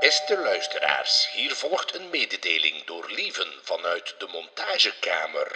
Beste luisteraars, hier volgt een mededeling door Lieven vanuit de montagekamer.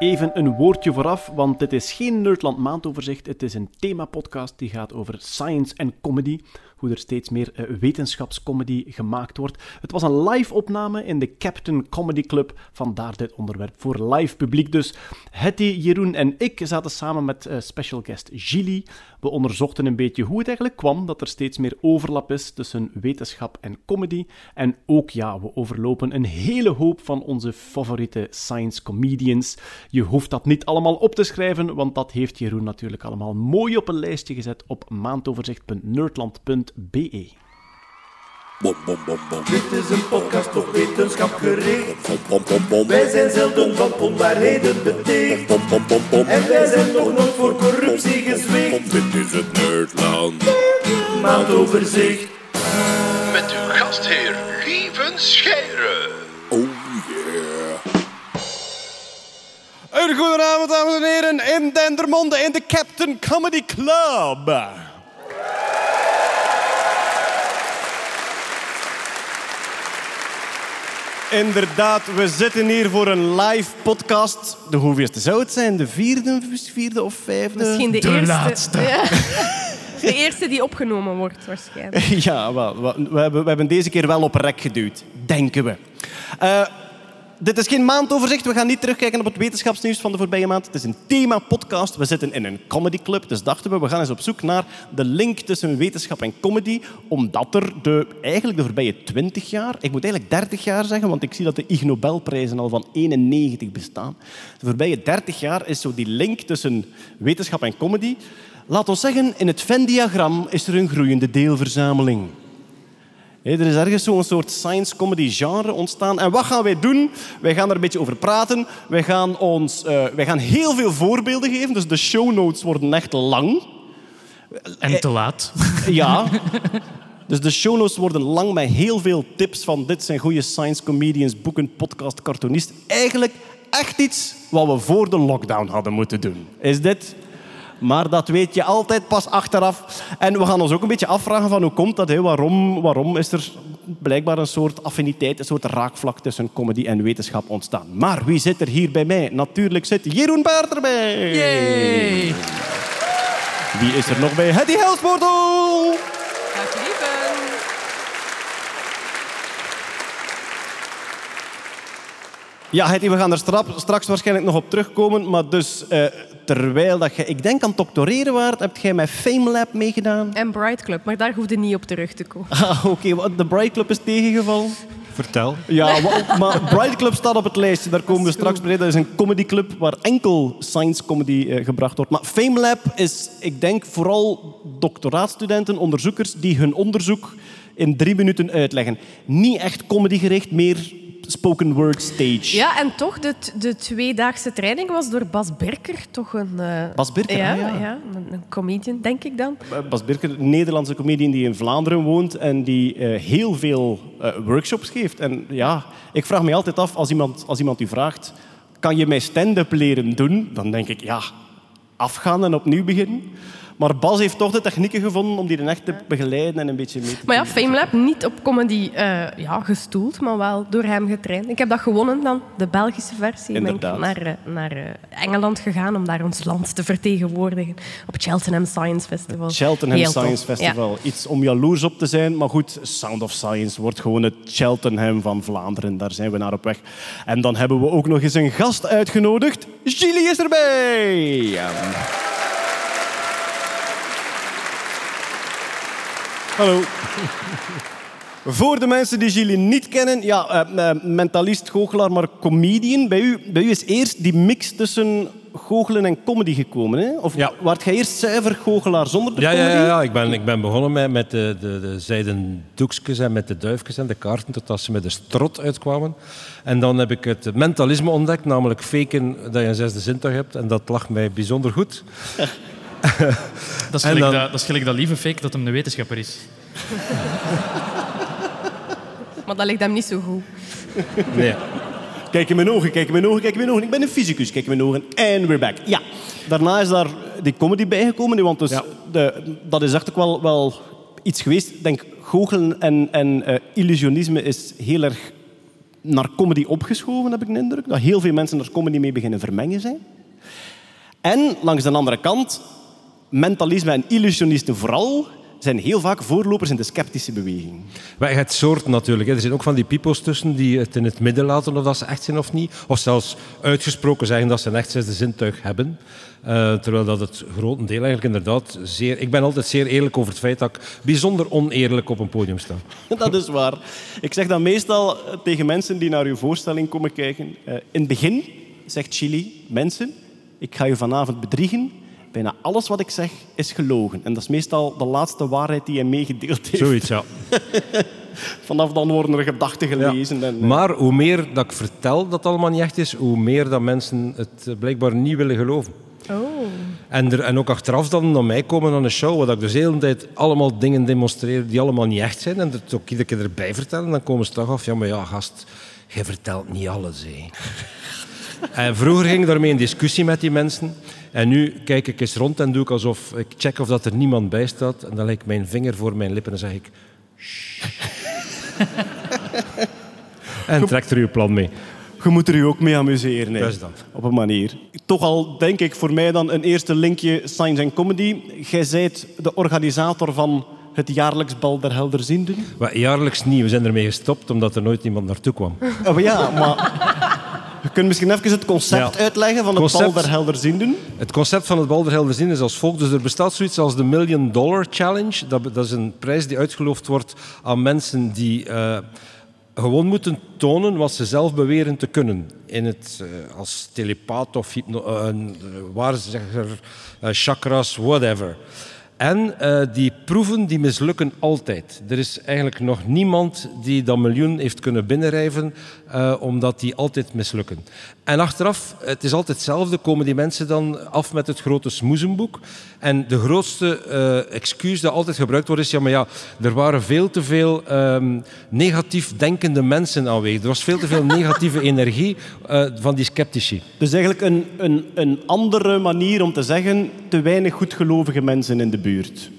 Even een woordje vooraf, want dit is geen Nerdland maandoverzicht. Het is een themapodcast die gaat over science en comedy. Hoe er steeds meer eh, wetenschapscomedy gemaakt wordt. Het was een live opname in de Captain Comedy Club. Vandaar dit onderwerp voor live publiek. Dus Hetty, Jeroen en ik zaten samen met eh, special guest Gilly. We onderzochten een beetje hoe het eigenlijk kwam dat er steeds meer overlap is tussen wetenschap en comedy. En ook ja, we overlopen een hele hoop van onze favoriete science comedians. Je hoeft dat niet allemaal op te schrijven, want dat heeft Jeroen natuurlijk allemaal mooi op een lijstje gezet op maandoverzicht.nerdland.be. Bom, bom, bom, bom. Dit is een podcast op wetenschap gericht. Bom, bom, bom, bom. Wij zijn zelden van onwaarheden beticht. Bom, bom, bom, bom. En wij zijn nog nooit voor corruptie gezwicht. Dit is het Nerdland. Maandoverzicht. Met uw gastheer Lieven Scheire. Oh yeah. Een goedenavond, dames en heren, in Dendermonde in de Captain Comedy Club. Inderdaad, we zitten hier voor een live podcast. De hoeveelste zou het zijn? De vierde, vierde of vijfde? Misschien de, de eerste. laatste. Ja. De eerste die opgenomen wordt, waarschijnlijk. Ja, wel, wel, we, hebben, we hebben deze keer wel op rek geduwd, denken we. Eh, dit is geen maandoverzicht. We gaan niet terugkijken op het wetenschapsnieuws van de voorbije maand. Het is een thema-podcast. We zitten in een comedyclub. Dus dachten we, we gaan eens op zoek naar de link tussen wetenschap en comedy. Omdat er de, eigenlijk de voorbije 20 jaar, ik moet eigenlijk 30 jaar zeggen, want ik zie dat de Ig Nobelprijzen al van 91 bestaan. De voorbije 30 jaar is zo die link tussen wetenschap en comedy. Laat ons zeggen, in het Venn-diagram is er een groeiende deelverzameling. Er is ergens zo'n soort science comedy genre ontstaan. En wat gaan wij doen? Wij gaan er een beetje over praten. Wij gaan, ons, eh, wij gaan heel veel voorbeelden geven. Dus de show notes worden echt lang. En te laat. Ja. Dus de show notes worden lang met heel veel tips van dit zijn goede science comedians, boeken, podcast, cartoonist. Eigenlijk echt iets wat we voor de lockdown hadden moeten doen. Is dit? Maar dat weet je altijd pas achteraf. En we gaan ons ook een beetje afvragen van hoe komt dat? Hè? Waarom, waarom is er blijkbaar een soort affiniteit, een soort raakvlak tussen comedy en wetenschap ontstaan? Maar wie zit er hier bij mij? Natuurlijk zit Jeroen Baert erbij. Yay! Wie is er nog bij? Hetty Helsbordel. Dag. Ja, Hetty, we gaan er straks waarschijnlijk nog op terugkomen. Maar dus, eh, terwijl dat je, ik denk aan het doctoreren waard, heb jij met FameLab meegedaan? En Bright Club, maar daar hoefde niet op terug te komen. Ah, oké. de Bright Club is tegengevallen. Vertel. Ja, maar Bright Club staat op het lijstje. Daar komen we straks bij. Dat is een comedyclub waar enkel science comedy eh, gebracht wordt. Maar FameLab is, ik denk, vooral doctoraatstudenten, onderzoekers, die hun onderzoek in drie minuten uitleggen. Niet echt comedygericht, meer spoken word stage. Ja, en toch, de, de tweedaagse training was door Bas Birker toch een... eh, Bas Birker, ja, ah, ja. ja, een, een comedian, denk ik dan. Bas Birker, een Nederlandse comedian die in Vlaanderen woont en die eh, heel veel eh, workshops geeft. En ja, ik vraag me altijd af, als iemand, als iemand u vraagt, kan je mij stand-up leren doen? Dan denk ik, ja, afgaan en opnieuw beginnen. Maar Bas heeft toch de technieken gevonden om die dan echt te begeleiden en een beetje mee te Maar ja. FameLab niet op comedy eh, ja, gestoeld, maar wel door hem getraind. Ik heb dat gewonnen dan, de Belgische versie. Ben ik Inderdaad. naar, eh, naar eh, Engeland gegaan om daar ons land te vertegenwoordigen op het Cheltenham Science Festival. Cheltenham Heel. Science Festival. Iets om jaloers op te zijn. Maar goed, Sound of Science wordt gewoon het Cheltenham van Vlaanderen. Daar zijn we naar op weg. En dan hebben we ook nog eens een gast uitgenodigd. Gilly is erbij! Ja. Hallo. Voor de mensen die Gilly niet kennen, ja, eh, eh, mentalist, goochelaar, maar comedian. Bij u, bij u is eerst die mix tussen goochelen en comedy gekomen. Hè? Of Ja. waart jij eerst zuiver goochelaar zonder de Ja, ja, comedy? ja, ja. Ik, ben, ik ben begonnen met, met de, de, de zijden doekjes en met de duifjes en de kaarten, totdat ze met de strot uitkwamen. En dan heb ik het mentalisme ontdekt, namelijk faken dat je een zesde zintuig hebt. En dat lag mij bijzonder goed. Dat is gelijk, dan- dat, dat, is gelijk dat lieve fake dat hem een wetenschapper is. Maar dat ligt hem niet zo goed. Nee. Kijk in mijn ogen, kijk in mijn ogen, kijk in mijn ogen. Ik ben een fysicus, kijk in mijn ogen. En we're back. Ja, daarna is daar die comedy bijgekomen. nu, Want dus Ja. de, dat is echt ook wel, wel iets geweest. Ik denk, goochelen en, en eh, illusionisme is heel erg naar comedy opgeschoven, heb ik de indruk. Dat heel veel mensen er comedy mee beginnen vermengen zijn. En langs de andere kant, mentalisme en illusionisten vooral zijn heel vaak voorlopers in de sceptische beweging. Maar je hebt soorten natuurlijk. Hè. Er zijn ook van die peoples tussen die het in het midden laten of dat ze echt zijn of niet. Of zelfs uitgesproken zeggen dat ze een echt zesde zintuig hebben. Eh, terwijl dat het grotendeel eigenlijk inderdaad zeer... Ik ben altijd zeer eerlijk over het feit dat ik bijzonder oneerlijk op een podium sta. Dat is waar. Ik zeg dat meestal eh, tegen mensen die naar uw voorstelling komen kijken. Eh, in het begin zegt Chili, mensen, ik ga je vanavond bedriegen. Bijna alles wat ik zeg is gelogen. En dat is meestal de laatste waarheid die hij meegedeeld heeft. Zoiets, ja. Vanaf dan worden er gedachten gelezen. En, eh, Maar hoe meer dat ik vertel dat het allemaal niet echt is, hoe meer dat mensen het eh, blijkbaar niet willen geloven. Oh. En, er, en ook achteraf dan naar mij komen aan een show, waar ik dus de hele tijd allemaal dingen demonstreer die allemaal niet echt zijn. En het ook iedere keer erbij vertellen. Dan komen ze toch af, ja maar ja gast, jij vertelt niet alles. Hè. en vroeger ging ik daarmee in discussie met die mensen. En nu kijk ik eens rond en doe ik alsof ik check of dat er niemand bij staat. En dan leg ik mijn vinger voor mijn lippen en zeg ik... En trekt er uw plan mee. Je moet er je ook mee amuseren. hè. Op een manier. Toch al, denk ik, voor mij dan een eerste linkje Science and Comedy. Jij zijt de organisator van het jaarlijks bal der helderzienden. Maar jaarlijks niet. We zijn ermee gestopt omdat er nooit iemand naartoe kwam. Oh, ja, maar... Je kunt misschien even het concept Ja. uitleggen van het Concept- bal der helderzienden. Het concept van het Balderhelder is als volgt. Dus er bestaat zoiets als de Million Dollar Challenge. Dat, dat is een prijs die uitgeloofd wordt aan mensen die eh, gewoon moeten tonen wat ze zelf beweren te kunnen. In het, eh, als telepaat of hypno, een waarzegger, chakras, whatever. En die proeven die mislukken altijd. Er is eigenlijk nog niemand die dat miljoen heeft kunnen binnenrijven, eh, omdat die altijd mislukken. En achteraf, het is altijd hetzelfde, komen die mensen dan af met het grote smoezenboek. En de grootste eh, excuus dat altijd gebruikt wordt is, ja maar ja, er waren veel te veel ehm, negatief denkende mensen aanwezig. Er was veel te veel negatieve energie eh, van die sceptici. Dus eigenlijk een, een, een andere manier om te zeggen... te weinig goedgelovige mensen in de buurt.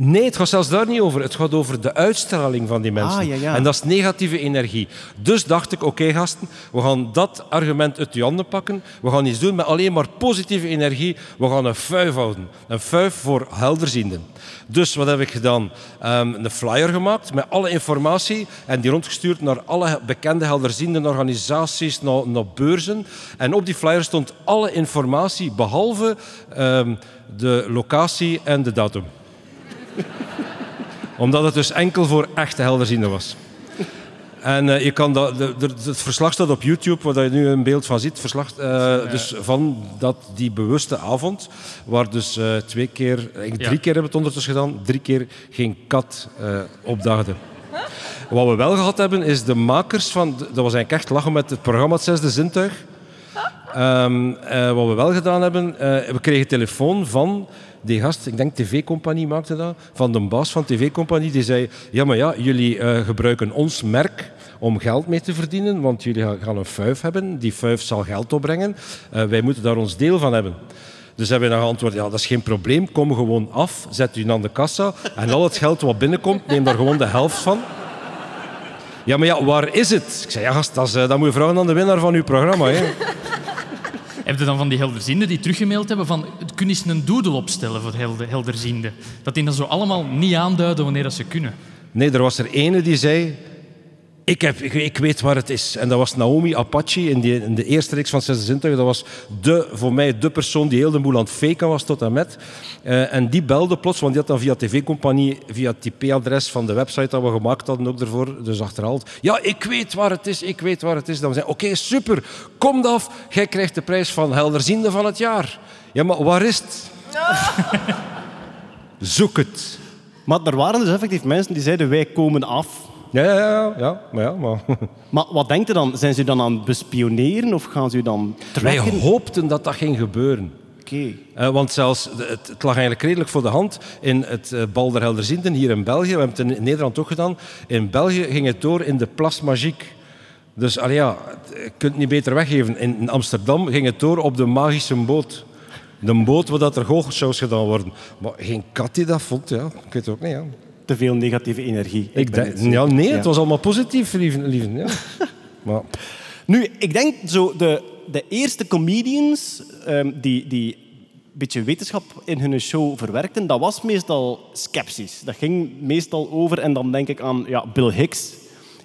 Nee, het gaat zelfs daar niet over. Het gaat over de uitstraling van die mensen. Ah, ja, ja. En dat is negatieve energie. Dus dacht ik, oké gasten, we gaan dat argument uit je handen pakken. We gaan iets doen met alleen maar positieve energie. We gaan een fuif houden. Een fuif voor helderzienden. Dus wat heb ik gedaan? Ehm, een flyer gemaakt met alle informatie en die rondgestuurd naar alle bekende helderzienden organisaties, naar, naar beurzen. En op die flyer stond alle informatie behalve ehm, de locatie en de datum omdat het dus enkel voor echte helderzienden was. En eh, je kan dat, de, de- het verslag staat op YouTube, waar je nu een beeld van ziet. Verslag, eh, dus van dat, die bewuste avond, waar dus eh, twee keer, eigenlijk drie Ja. keer hebben we het ondertussen gedaan, drie keer geen kat opdaagde. Wat we wel gehad hebben, is de makers van... Dat was eigenlijk echt lachen met het programma Het Zesde Zintuig. Ehm, eh, wat we wel gedaan hebben, we kregen telefoon van die gast, ik denk TV-compagnie maakte dat, van de baas van TV-compagnie, die zei, ja maar ja, jullie eh, gebruiken ons merk om geld mee te verdienen, want jullie ga- gaan een fuif hebben, die fuif zal geld opbrengen, Eh, wij moeten daar ons deel van hebben. Dus hebben we dan geantwoord, ja, dat is geen probleem, kom gewoon af, zet u aan de kassa en al het geld wat binnenkomt, neem daar gewoon de helft van. Ja, maar ja, waar is het? Ik zei, ja gast, dat, eh, dat moet je vragen aan de winnaar van uw programma. Hè. Heb je dan van die helderzienden die teruggemaild hebben van kun eens een doodle opstellen voor helder, helderzienden? Dat die dan zo allemaal niet aanduiden wanneer dat ze kunnen. Nee, er was er ene die zei... Ik, heb, ik, ik weet waar het is. En dat was Naomi Apache in, die, in de eerste reeks van Zesde Zintuig. Dat was de, voor mij de persoon die heel de boel aan het faken was tot en met. Eh, en die belde plots, want die had dan via tv-compagnie, via het IP-adres van de website dat we gemaakt hadden ook ervoor, dus achterhaald. Ja, ik weet waar het is, ik weet waar het is. Dan zei oké, super, kom af. Jij krijgt de prijs van helderziende van het jaar. Ja, maar waar is het? Zoek het. Maar er waren dus effectief mensen die zeiden, wij komen af. Ja, ja, ja, ja, maar ja, maar... Maar wat denkt u dan? Zijn ze dan aan het bespioneren of gaan ze u dan Wij hoopten dat dat ging gebeuren. Oké. Eh, want zelfs, de- het, het lag eigenlijk redelijk voor de hand in het uh, Bal der Helderzienden hier in België. We hebben het in Nederland ook gedaan. In België ging het door in de Place Magique. Dus allee, ja, je kunt het niet beter weggeven. In Amsterdam ging het door op de magische boot. De boot waar dat er goochelshows gedaan worden. Maar geen kat die dat vond, ja. Ik weet het ook niet, ja. Te veel negatieve energie. Ik denk, ja, nee, Ja. het was allemaal positief, lieve. lieve ja. maar, Nu, ik denk zo de, de eerste comedians ehm, die, die een beetje wetenschap in hun show verwerkten, dat was meestal sceptisch. Dat ging meestal over, en dan denk ik aan ja, Bill Hicks.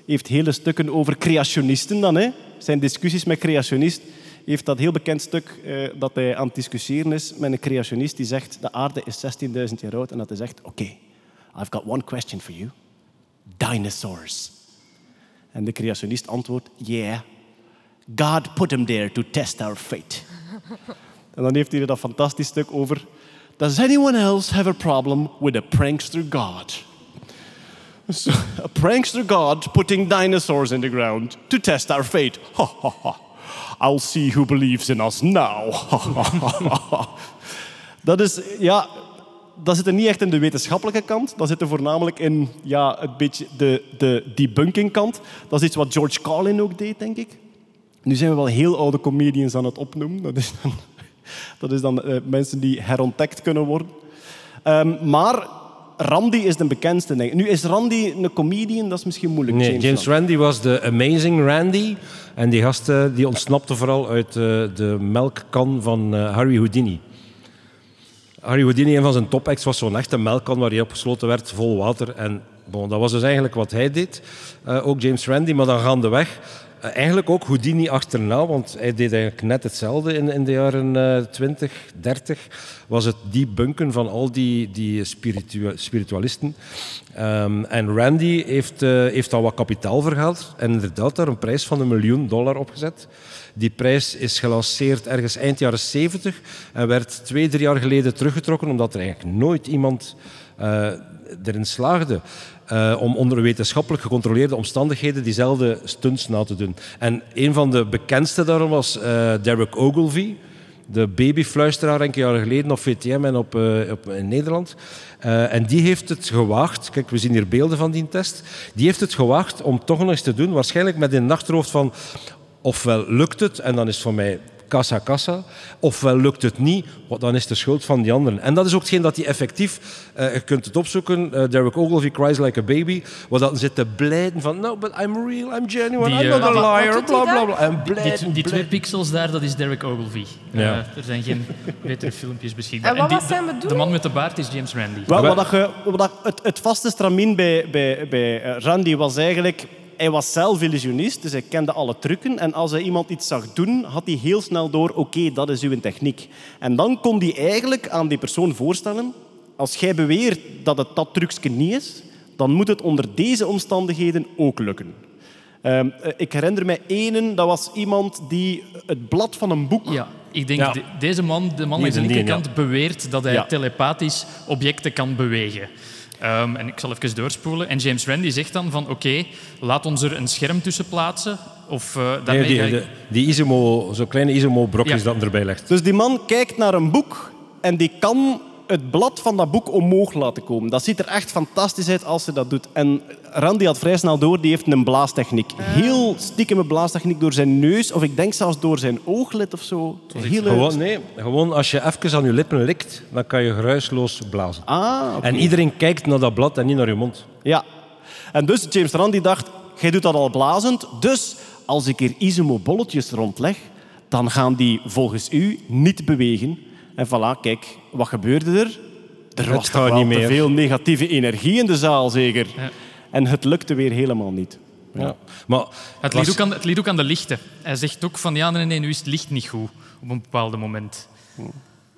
heeft hele stukken over creationisten dan. Hè. Zijn discussies met creationisten. heeft dat heel bekend stuk eh, dat hij aan het discussiëren is met een creationist die zegt de aarde is 16.000 jaar oud en dat hij zegt, oké, I've got one question for you. Dinosaurs. En de creationist antwoordt, yeah, God put them there to test our fate. En dan heeft hij er dat fantastisch stuk over. Does anyone else have a problem with a prankster God? So, a prankster God putting dinosaurs in the ground to test our fate. Ha, ha, ha. I'll see who believes in us now. Dat is, ja, dat zit er niet echt in de wetenschappelijke kant. Dat zit er voornamelijk in ja, een beetje de, de debunking kant. Dat is iets wat George Carlin ook deed, denk ik. Nu zijn we wel heel oude comedians aan het opnoemen. Dat is dan, dat is dan eh, mensen die herontdekt kunnen worden. Ehm, maar Randy is de bekendste, denk ik. Nu, is Randy een comedian? Dat is misschien moeilijk. nee, James, Wan. Randy was de Amazing Randy. En die gast eh, die ontsnapte vooral uit eh, de melkkan van eh, Harry Houdini. Harry Houdini, een van zijn top-acts, was zo'n echte melkkan waar hij opgesloten werd, vol water. En bon, dat was dus eigenlijk wat hij deed. Eh, ook James Randy, maar dan gaandeweg. Uh, eigenlijk ook Houdini achterna, want hij deed eigenlijk net hetzelfde in, in de jaren eh 20, 30. Was het debunken van al die, die spiritua- spiritualisten. Ehm, en Randy heeft, eh, heeft al wat kapitaal verhaald en inderdaad daar een prijs van een miljoen dollar opgezet. Die prijs is gelanceerd ergens eind jaren 70 en werd twee, drie jaar geleden teruggetrokken omdat er eigenlijk nooit iemand eh, erin slaagde eh, om onder wetenschappelijk gecontroleerde omstandigheden diezelfde stunts na te doen. En een van de bekendste daarom was eh, Derek Ogilvy, de babyfluisteraar enkele jaren geleden op VTM en op, eh, op, in Nederland. En die heeft het gewaagd, kijk, we zien hier beelden van die test, die heeft het gewaagd om toch nog eens te doen, waarschijnlijk met in het achterhoofd van ofwel lukt het en dan is het voor mij kassa kassa, ofwel lukt het niet, want dan is het de schuld van die anderen. En dat is ook hetgeen dat hij effectief, eh, je kunt het opzoeken, eh, Derek Ogilvy cries like a baby, waar dat zit te blijden van, no, but I'm real, I'm genuine, Die, I'm eh, not a wat- wat liar, bla bla bla. En Die, blijden, die twee pixels daar, dat is Derek Ogilvy. Ja. Eh, er zijn geen betere filmpjes beschikbaar. En wat die- was zijn de- bedoeling? De man met de baard is James Randy. Wel, wat dat je- wat dat- het, het vaste stramien bij, bij, bij eh, Randy was eigenlijk... Hij was zelf illusionist, dus hij kende alle trucken. En als hij iemand iets zag doen, had hij heel snel door... Oké, dat is uw techniek. En dan kon hij eigenlijk aan die persoon voorstellen... Als jij beweert dat het dat trucje niet is, dan moet het onder deze omstandigheden ook lukken. Ehm, eh, ik herinner mij ene, dat was iemand die het blad van een boek... Ja, ik denk Ja. de- deze man, de man aan ding, linkerkant, beweert dat hij Ja. telepathisch objecten kan bewegen. Ehm, en ik zal even doorspoelen. En James Randi zegt dan van oké, laat ons er een scherm tussen plaatsen. Of eh daarmee Nee, die, de- die Isomo, zo'n kleine Isomo-brokjes Ja. dat erbij legt. Dus die man kijkt naar een boek en die kan het blad van dat boek omhoog laten komen. Dat ziet er echt fantastisch uit als ze dat doet. En Randy had vrij snel door, die heeft een blaastechniek. Heel stiekeme blaastechniek door zijn neus, of ik denk zelfs door zijn ooglid of zo. Gewoon, nee, gewoon als je even aan je lippen likt, dan kan je geruisloos blazen. Ah. En iedereen kijkt naar dat blad en niet naar je mond. Ja. En dus James Randy dacht, jij doet dat al blazend, dus als ik hier Isomo-bolletjes rondleg, dan gaan die volgens u niet bewegen. En voilà, kijk, wat gebeurde er? Er was toch wel niet te meer. veel negatieve energie in de zaal, zeker. Ja. En het lukte weer helemaal niet. Ja. Maar Het was- ligt, ook aan, het ligt ook aan de lichten. Hij zegt ook van ja, nee, nee, nu is het licht niet goed op een bepaald moment.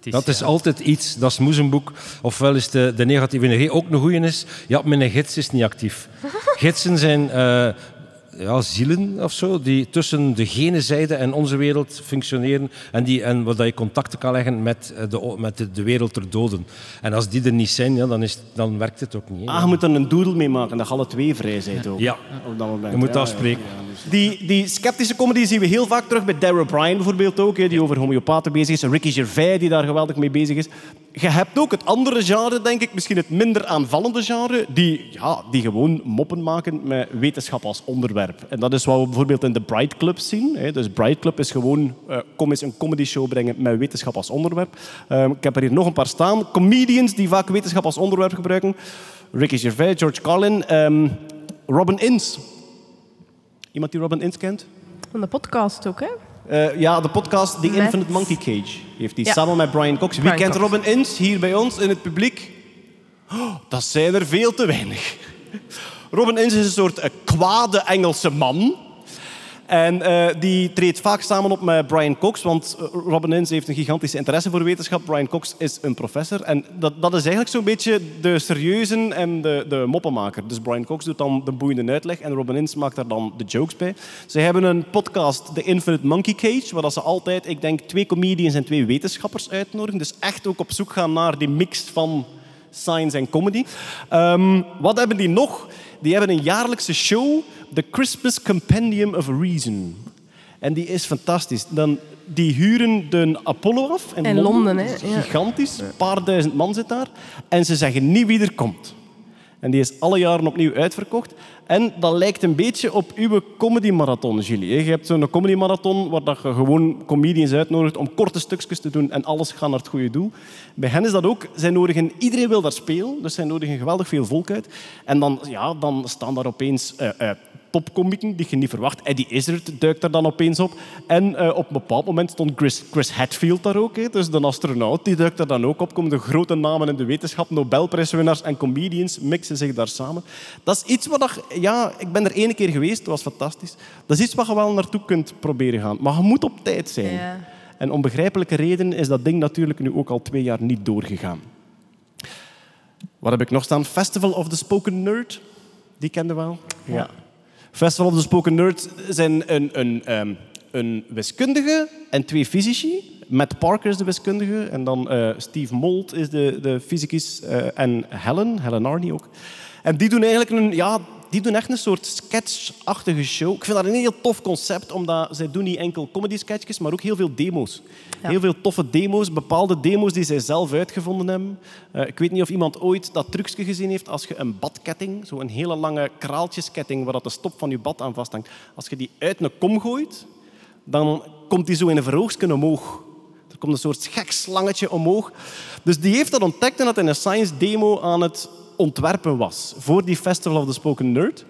Het dat is ja. altijd iets, dat is moezenboek. Ofwel is de, de negatieve energie ook een goeie is. Ja, mijn gids is niet actief. Gidsen zijn eh, ja, zielen of zo, die tussen de gene zijde en onze wereld functioneren. En, die, en waar dat je contacten kan leggen met, eh, de, met de, de wereld ter doden. En als die er niet zijn, ja, dan, is, dan werkt het ook niet. hè. Ah, je moet er een doodle mee maken, dat je alle twee vrij zijn ook. Ja. Op dat moment. Je moet afspreken. ja, ja. Die, die sceptische comedy zien we heel vaak terug bij Darryl Bryan bijvoorbeeld ook, die over homeopaten bezig is. Ricky Gervais, die daar geweldig mee bezig is. Je hebt ook het andere genre, denk ik, misschien het minder aanvallende genre, die, ja, die gewoon moppen maken met wetenschap als onderwerp. En dat is wat we bijvoorbeeld in de Bright Club zien. Dus Bright Club is gewoon eh, kom eens een comedy show brengen met wetenschap als onderwerp. Ehm, ik heb er hier nog een paar staan. Comedians die vaak wetenschap als onderwerp gebruiken. Ricky Gervais, George Carlin, ehm, Robin Ince. Iemand die Robin Ince kent? Van de podcast ook, hè? Eh, ja, de podcast The Met- Infinite Monkey Cage heeft hij Ja. samen met Brian Cox. Wie kent Cox. Robin Ince hier bij ons in het publiek? Oh, dat zijn er veel te weinig. Robin Ince is een soort eh, kwade Engelse man. En eh, die treedt vaak samen op met Brian Cox, want eh, Robin Ince heeft een gigantische interesse voor wetenschap. Brian Cox is een professor. En dat, dat is eigenlijk zo'n beetje de serieuze en de, de moppenmaker. Dus Brian Cox doet dan de boeiende uitleg en Robin Ince maakt daar dan de jokes bij. Ze hebben een podcast, The Infinite Monkey Cage, waar ze altijd, ik denk, twee comedians en twee wetenschappers uitnodigen. Dus echt ook op zoek gaan naar die mix van science en comedy. Ehm, wat hebben die nog? Die hebben een jaarlijkse show, The Christmas Compendium of Reason. En die is fantastisch. Dan, die huren de Apollo af in, In Londen, hè, Dat is ja. Gigantisch. Een paar duizend man zit daar. En ze zeggen niet wie er komt. En die is alle jaren opnieuw uitverkocht. En dat lijkt een beetje op uw comedy-marathon, Julie. hè. Je hebt zo'n comedy-marathon waar dat je gewoon comedians uitnodigt om korte stukjes te doen en alles gaat naar het goede doel. Bij hen is dat ook. Zij nodigen, iedereen wil daar spelen, dus zij nodigen geweldig veel volk uit. En dan, ja, dan staan daar opeens eh, topcomieken die je niet verwacht. Eddie Izzard duikt daar dan opeens op. En eh, op een bepaald moment stond Chris, Chris Hadfield daar ook. Hè. Dus de astronaut die duikt daar dan ook op. Komen de grote namen in de wetenschap, Nobelprijswinnaars en comedians mixen zich daar samen. Dat is iets wat... je- Ja, ik ben er ene keer geweest, dat was fantastisch. Dat is iets waar je wel naartoe kunt proberen gaan. Maar je moet op tijd zijn. Ja. En om begrijpelijke redenen is dat ding natuurlijk nu ook al twee jaar niet doorgegaan. Wat heb ik nog staan? Festival of the Spoken Nerd. Die kende wel? Ja. Festival of the Spoken Nerd zijn een, een, ehm, een wiskundige en twee fysici. Matt Parker is de wiskundige en dan eh, Steve Mold is de, de fysicus eh, en Helen, Helen Arney ook. En die doen eigenlijk een, ja, die doen echt een soort sketchachtige show. Ik vind dat een heel tof concept, omdat zij doen niet enkel comedy sketches, maar ook heel veel demo's. Ja. Heel veel toffe demo's, bepaalde demo's die zij zelf uitgevonden hebben. Eh, ik weet niet of iemand ooit dat trucje gezien heeft als je een badketting, zo'n hele lange kraaltjesketting waar dat de stop van je bad aan vasthangt, als je die uit een kom gooit, dan komt die zo in een verhoogstje omhoog. Er komt een soort gek slangetje omhoog. Dus die heeft dat ontdekt en dat in een science demo aan het ontwerpen was voor die Festival of the Spoken Nerd.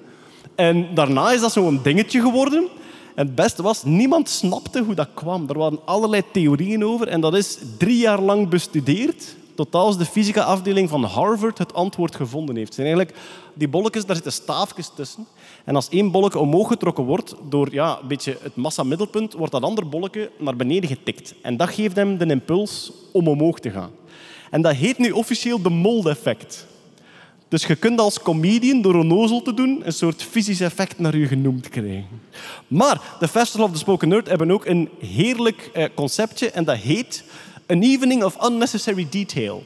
En daarna is dat zo'n dingetje geworden. En het beste was, niemand snapte hoe dat kwam. Er waren allerlei theorieën over en dat is drie jaar lang bestudeerd. Tot de fysica-afdeling van Harvard het antwoord gevonden heeft. Zijn eigenlijk die bolletjes, daar zitten staafjes tussen. En als één bolletje omhoog getrokken wordt door ja, een beetje het massamiddelpunt, wordt dat andere bolletje naar beneden getikt. En dat geeft hem de impuls om omhoog te gaan. En dat heet nu officieel de mold-effect. Dus je kunt als comedian, door onnozel te doen, een soort fysisch effect naar je genoemd krijgen. Maar de Festival of the Spoken Nerd hebben ook een heerlijk eh, conceptje en dat heet An Evening of Unnecessary Detail.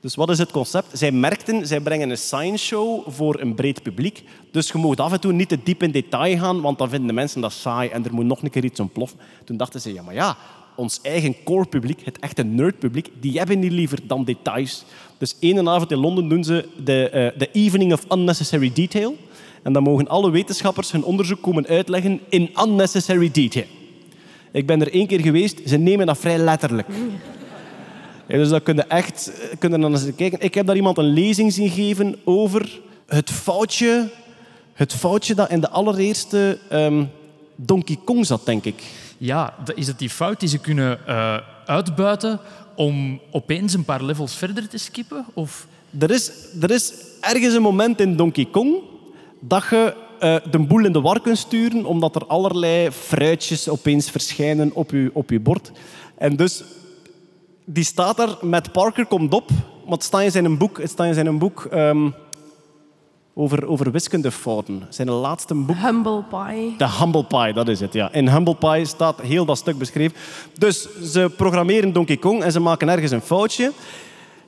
Dus wat is het concept? Zij merkten, zij brengen een science show voor een breed publiek. Dus je mag af en toe niet te diep in detail gaan, want dan vinden de mensen dat saai en er moet nog een keer iets ontploffen. Toen dachten ze, ja maar ja, ons eigen core publiek, het echte nerdpubliek, die hebben niet liever dan details. Dus één avond in Londen doen ze de, eh, de Evening of Unnecessary Detail. En dan mogen alle wetenschappers hun onderzoek komen uitleggen in unnecessary detail. Ik ben er één keer geweest, ze nemen dat vrij letterlijk. Dus dat kun je echt kun je dan eens kijken. Ik heb daar iemand een lezing zien geven over het foutje, het foutje dat in de allereerste ehm, Donkey Kong zat, denk ik. Ja, is het die fout die ze kunnen eh, uitbuiten om opeens een paar levels verder te skippen? Of... Er is, er is ergens een moment in Donkey Kong dat je eh, de boel in de war kunt sturen, omdat er allerlei fruitjes opeens verschijnen op je, op je bord. En dus, die staat daar met Parker komt op, maar het staat in zijn boek, het staat in zijn boek ehm, over, over wiskundefouten. Zijn laatste boek. Humble pie. De Humble Pie, dat is het, ja. In Humble Pie staat heel dat stuk beschreven. Dus ze programmeren Donkey Kong en ze maken ergens een foutje.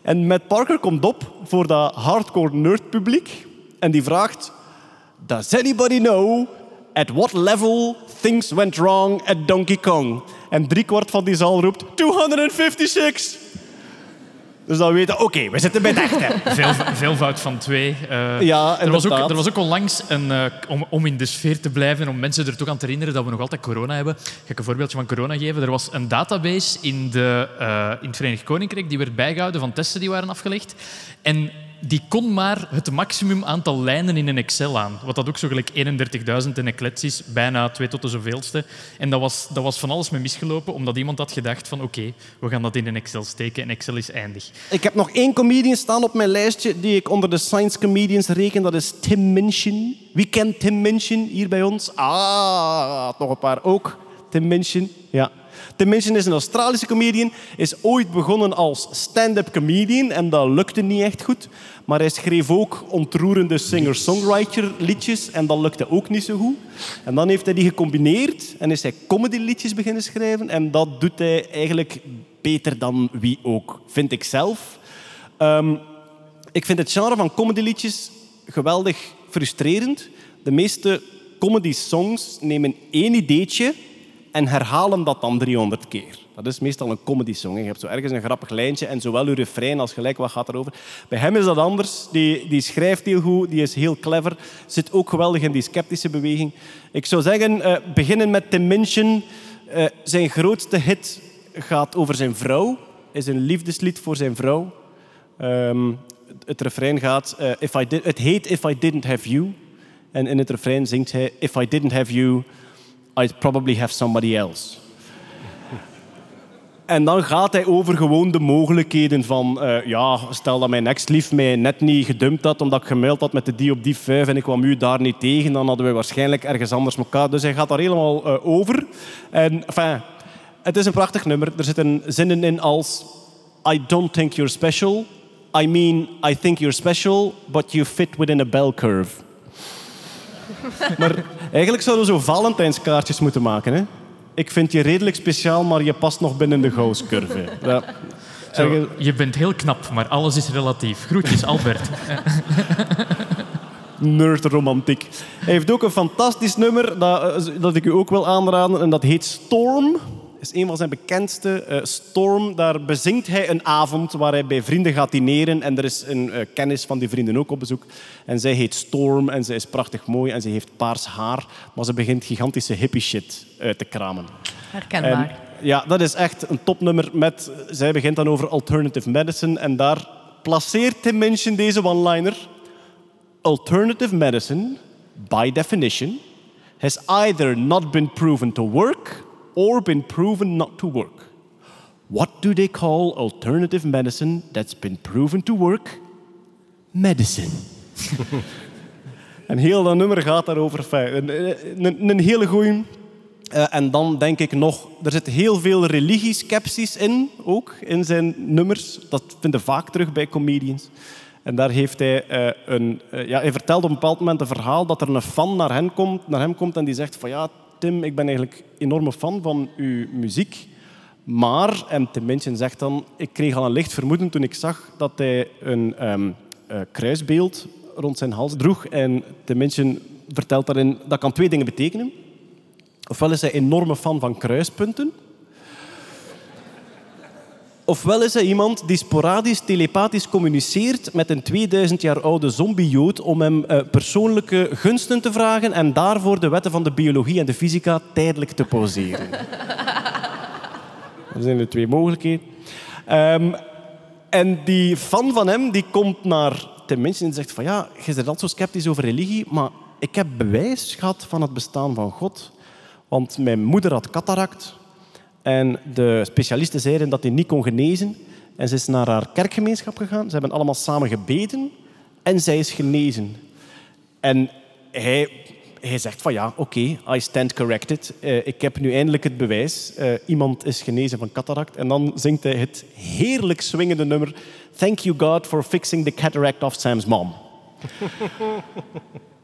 En Matt Parker komt op voor dat hardcore nerd publiek en die vraagt... Does anybody know At what level things went wrong at Donkey Kong? En driekwart van die zaal roept 256. Dus dan weten, oké, we zitten bij het echte. Veel, veelvoud van twee. Eh, Ja, er, was ook, er was ook onlangs, een, eh, om, om in de sfeer te blijven en om mensen er toch aan te herinneren dat we nog altijd corona hebben. Ga ik een voorbeeldje van corona geven. Er was een database in, de, eh, in het Verenigd Koninkrijk die werd bijgehouden van testen die waren afgelegd. En die kon maar het maximum aantal lijnen in een Excel aan. Wat dat ook zo gelijk 31.000 in Eclipse is, bijna twee tot de zoveelste. En dat was, dat was van alles mee misgelopen, omdat iemand had gedacht van oké, we gaan dat in een Excel steken en Excel is eindig. Ik heb nog één comedian staan op mijn lijstje die ik onder de science comedians reken. Dat is Tim Minchin. Wie kent Tim Minchin hier bij ons? Ah, nog een paar ook. Tim Minchin, ja. Minchin is een Australische comedian. Is ooit begonnen als stand-up comedian en dat lukte niet echt goed. Maar hij schreef ook ontroerende singer-songwriter liedjes en dat lukte ook niet zo goed. En dan heeft hij die gecombineerd en is hij comedy liedjes beginnen schrijven. En dat doet hij eigenlijk beter dan wie ook, vind ik zelf. Ehm, ik vind het genre van comedyliedjes geweldig frustrerend. De meeste comedy songs nemen één ideetje en herhalen dat dan 300 keer. Dat is meestal een comedy song. Je hebt zo ergens een grappig lijntje en zowel uw refrein als gelijk wat gaat erover. Bij hem is dat anders. Die, die schrijft heel goed, die is heel clever. Zit ook geweldig in die sceptische beweging. Ik zou zeggen, eh, beginnen met Tim Minchin. Eh, zijn grootste hit gaat over zijn vrouw. Is een liefdeslied voor zijn vrouw. Ehm, het- refrein gaat, eh, if I did, het heet If I Didn't Have You. En in het refrein zingt hij, If I didn't have you, I'd probably have somebody else. En dan gaat hij over gewoon de mogelijkheden van... eh, ja, stel dat mijn ex-lief mij net niet gedumpt had omdat ik gemaild had met de die op die vijf en ik kwam u daar niet tegen, dan hadden we waarschijnlijk ergens anders elkaar. Dus hij gaat daar helemaal eh, over. En enfin, het is een prachtig nummer. Er zitten zinnen in als... I don't think you're special. I mean, I think you're special, but you fit within a bell curve. Maar eigenlijk zouden we zo Valentijnskaartjes moeten maken, hè? Ik vind je redelijk speciaal, maar je past nog binnen de Gauss-curve. Ja. Ergens- je bent heel knap, maar alles is relatief. Groetjes, Albert. nerdromantiek. Hij heeft ook een fantastisch nummer dat, eh, dat ik u ook wil aanraden. En dat heet Storm. Is een van zijn bekendste. eh, Storm, daar bezingt hij een avond waar hij bij vrienden gaat dineren. En er is een eh, kennis van die vrienden ook op bezoek. En zij heet Storm en zij is prachtig mooi en ze heeft paars haar. Maar ze begint gigantische hippie shit uit te kramen. Herkenbaar. En, ja, dat is echt een topnummer. Met, zij begint dan over alternative medicine. En daar placeert Tim Minchin deze one-liner. Alternative medicine, by definition, has either not been proven to work or been proven not to work. What do they call alternative medicine that's been proven to work? Medicine. en heel dat nummer gaat daarover. Een, een, een hele goeie. Eh, en dan denk ik nog, er zit heel veel religieskepsis in, ook in zijn nummers. Dat vinden we vaak terug bij comedians. En daar heeft hij eh, een... eh, ja, hij vertelt op een bepaald moment een verhaal dat er een fan naar hem komt, naar hem komt en die zegt van ja, Tim, ik ben eigenlijk enorme fan van uw muziek. Maar, en Tim zegt dan, ik kreeg al een licht vermoeden toen ik zag dat hij een ehm, eh, kruisbeeld rond zijn hals droeg. En Tim vertelt daarin, dat kan twee dingen betekenen. Ofwel is hij enorme fan van kruispunten. Ofwel is hij iemand die sporadisch telepathisch communiceert met een 2000 jaar oude zombie-jood om hem eh, persoonlijke gunsten te vragen en daarvoor de wetten van de biologie en de fysica tijdelijk te pauzeren. Er zijn er twee mogelijkheden. Ehm, en die fan van hem die komt naar Minchin en zegt van ja, je bent altijd zo sceptisch over religie, maar ik heb bewijs gehad van het bestaan van God. Want mijn moeder had cataract en de specialisten zeiden dat hij niet kon genezen. En ze is naar haar kerkgemeenschap gegaan. Ze hebben allemaal samen gebeden en zij is genezen. En hij, hij zegt van ja, oké, I stand corrected. Eh, ik heb nu eindelijk het bewijs. Eh, iemand is genezen van cataract. En dan zingt hij het heerlijk swingende nummer Thank you God for fixing the cataract of Sam's mom.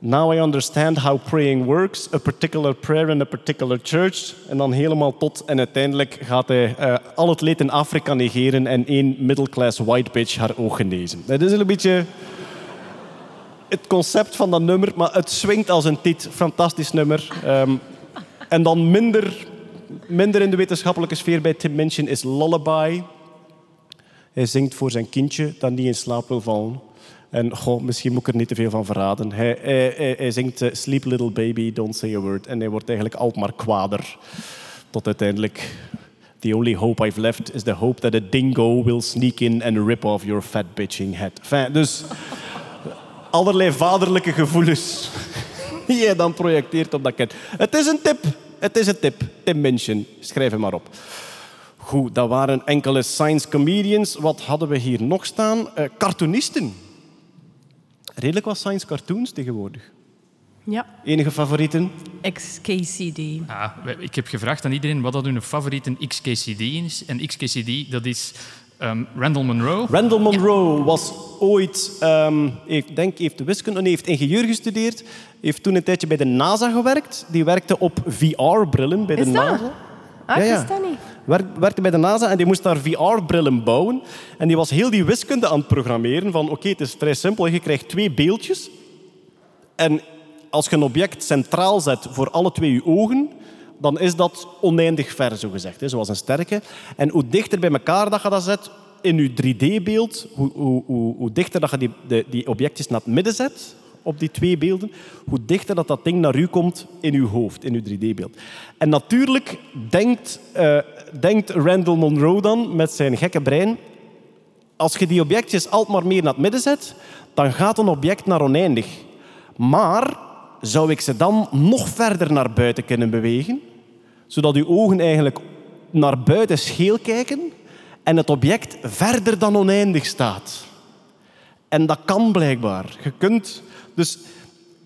Now I understand how praying works, a particular prayer in a particular church. En dan helemaal tot en uiteindelijk gaat hij eh, al het leed in Afrika negeren en één middle-class white bitch haar oog genezen. Dat is een beetje... het concept van dat nummer, maar het swingt als een tiet. Fantastisch nummer. Ehm, en dan minder, minder in de wetenschappelijke sfeer bij Tim Minchin is Lullaby. Hij zingt voor zijn kindje dat niet in slaap wil vallen. En misschien moet ik er niet te veel van verraden. Hij, hij, zingt eh, Sleep Little Baby, Don't Say a Word. En hij wordt eigenlijk altijd maar kwader. Tot uiteindelijk... The only hope I've left is the hope that a dingo will sneak in and rip off your fat bitching head. Dus allerlei vaderlijke gevoelens die je dan projecteert op dat kind. Het is een tip. Het is een tip. Tim Minchin. Schrijf hem maar op. Goed, dat waren enkele science comedians. Wat hadden we hier nog staan? Eh, cartoonisten. Redelijk wat science cartoons tegenwoordig. Ja, Enige favorieten? XKCD. Ah, ik heb gevraagd aan iedereen wat dat hun favoriete XKCD is. En XKCD, dat is ehm, Randall Munro. Randall Munro was ooit, ehm, ik denk, heeft wiskunde, nee, heeft ingenieur gestudeerd. Heeft toen een tijdje bij de NASA gewerkt. Die werkte op VR-brillen bij de Is dat? NASA. Ah, Ja, ik ja. dat niet. Werk- werkte bij de NASA en die moest daar VR-brillen bouwen. En die was heel die wiskunde aan het programmeren. Van oké, het is vrij simpel. Je krijgt twee beeldjes. En als je een object centraal zet voor alle twee je ogen, dan is dat oneindig ver, zo gezegd. hè, Zoals een sterke. En hoe dichter bij elkaar dat je dat zet in je 3D-beeld, hoe, hoe, hoe, hoe dichter dat je die, de, die objectjes naar het midden zet, op die twee beelden, hoe dichter dat, dat ding naar u komt in uw hoofd, in uw 3D-beeld. En natuurlijk denkt, eh, denkt Randall Munro dan met zijn gekke brein, als je die objectjes altijd maar meer naar het midden zet, dan gaat een object naar oneindig. Maar zou ik ze dan nog verder naar buiten kunnen bewegen, zodat uw ogen eigenlijk naar buiten scheel kijken en het object verder dan oneindig staat? En dat kan blijkbaar. Je kunt... Dus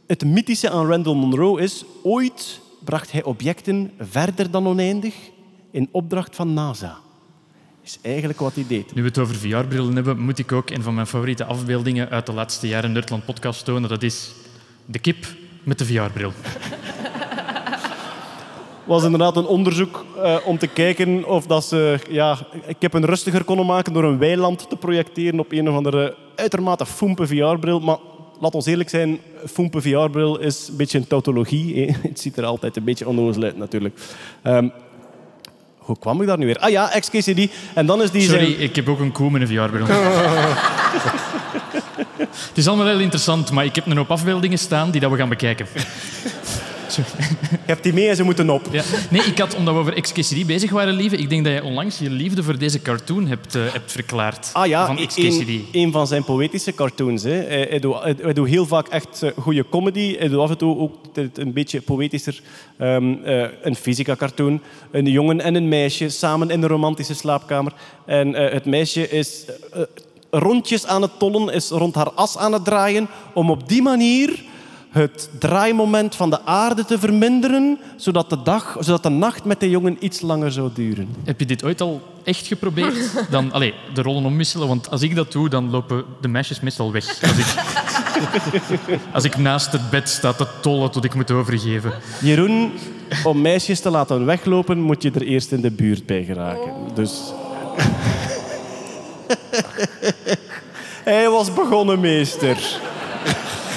het mythische aan Randall Munro is... Ooit bracht hij objecten verder dan oneindig in opdracht van NASA. Is eigenlijk wat hij deed. Nu we het over VR-brillen hebben, moet ik ook een van mijn favoriete afbeeldingen uit de laatste jaren Nerdland podcast tonen. Dat is de kip met de VR-bril. was inderdaad een onderzoek eh, om te kijken of dat ze ja, ik heb een rustiger konden maken door een weiland te projecteren op een of andere uitermate foempe VR-bril. Maar laat ons eerlijk zijn, foempe VR-bril is een beetje een tautologie. hè. Het ziet er altijd een beetje onnozel uit natuurlijk. Ehm, hoe kwam ik daar nu weer? Ah ja, XKCD. En dan is die Sorry, zijn... ik heb ook een koe met een VR-bril. het is allemaal heel interessant, maar ik heb een hoop afbeeldingen staan die dat we gaan bekijken. Je hebt die mee en ze moeten op. Ja. Nee, ik had, omdat we over XKCD bezig waren, lieve, ik denk dat jij onlangs je liefde voor deze cartoon hebt, eh, hebt verklaard. Ah ja, van een, XKCD. een van zijn poëtische cartoons. Hè. Hij, hij, doet, hij, hij doet heel vaak echt eh, goede comedy. Hij doet af en toe ook een beetje poëtischer. ehm, eh, een fysica-cartoon. Een jongen en een meisje samen in een romantische slaapkamer. En eh, het meisje is rondjes aan het tollen, is rond haar as aan het draaien, om op die manier het draaimoment van de aarde te verminderen, zodat de, dag, zodat de nacht met de jongen iets langer zou duren. Heb je dit ooit al echt geprobeerd? Dan, allee, de rollen omwisselen, want als ik dat doe, dan lopen de meisjes meestal weg. Als ik, als ik naast het bed sta te tollen tot ik moet overgeven. Jeroen, om meisjes te laten weglopen, moet je er eerst in de buurt bij geraken. Dus... Hij was begonnen, meester.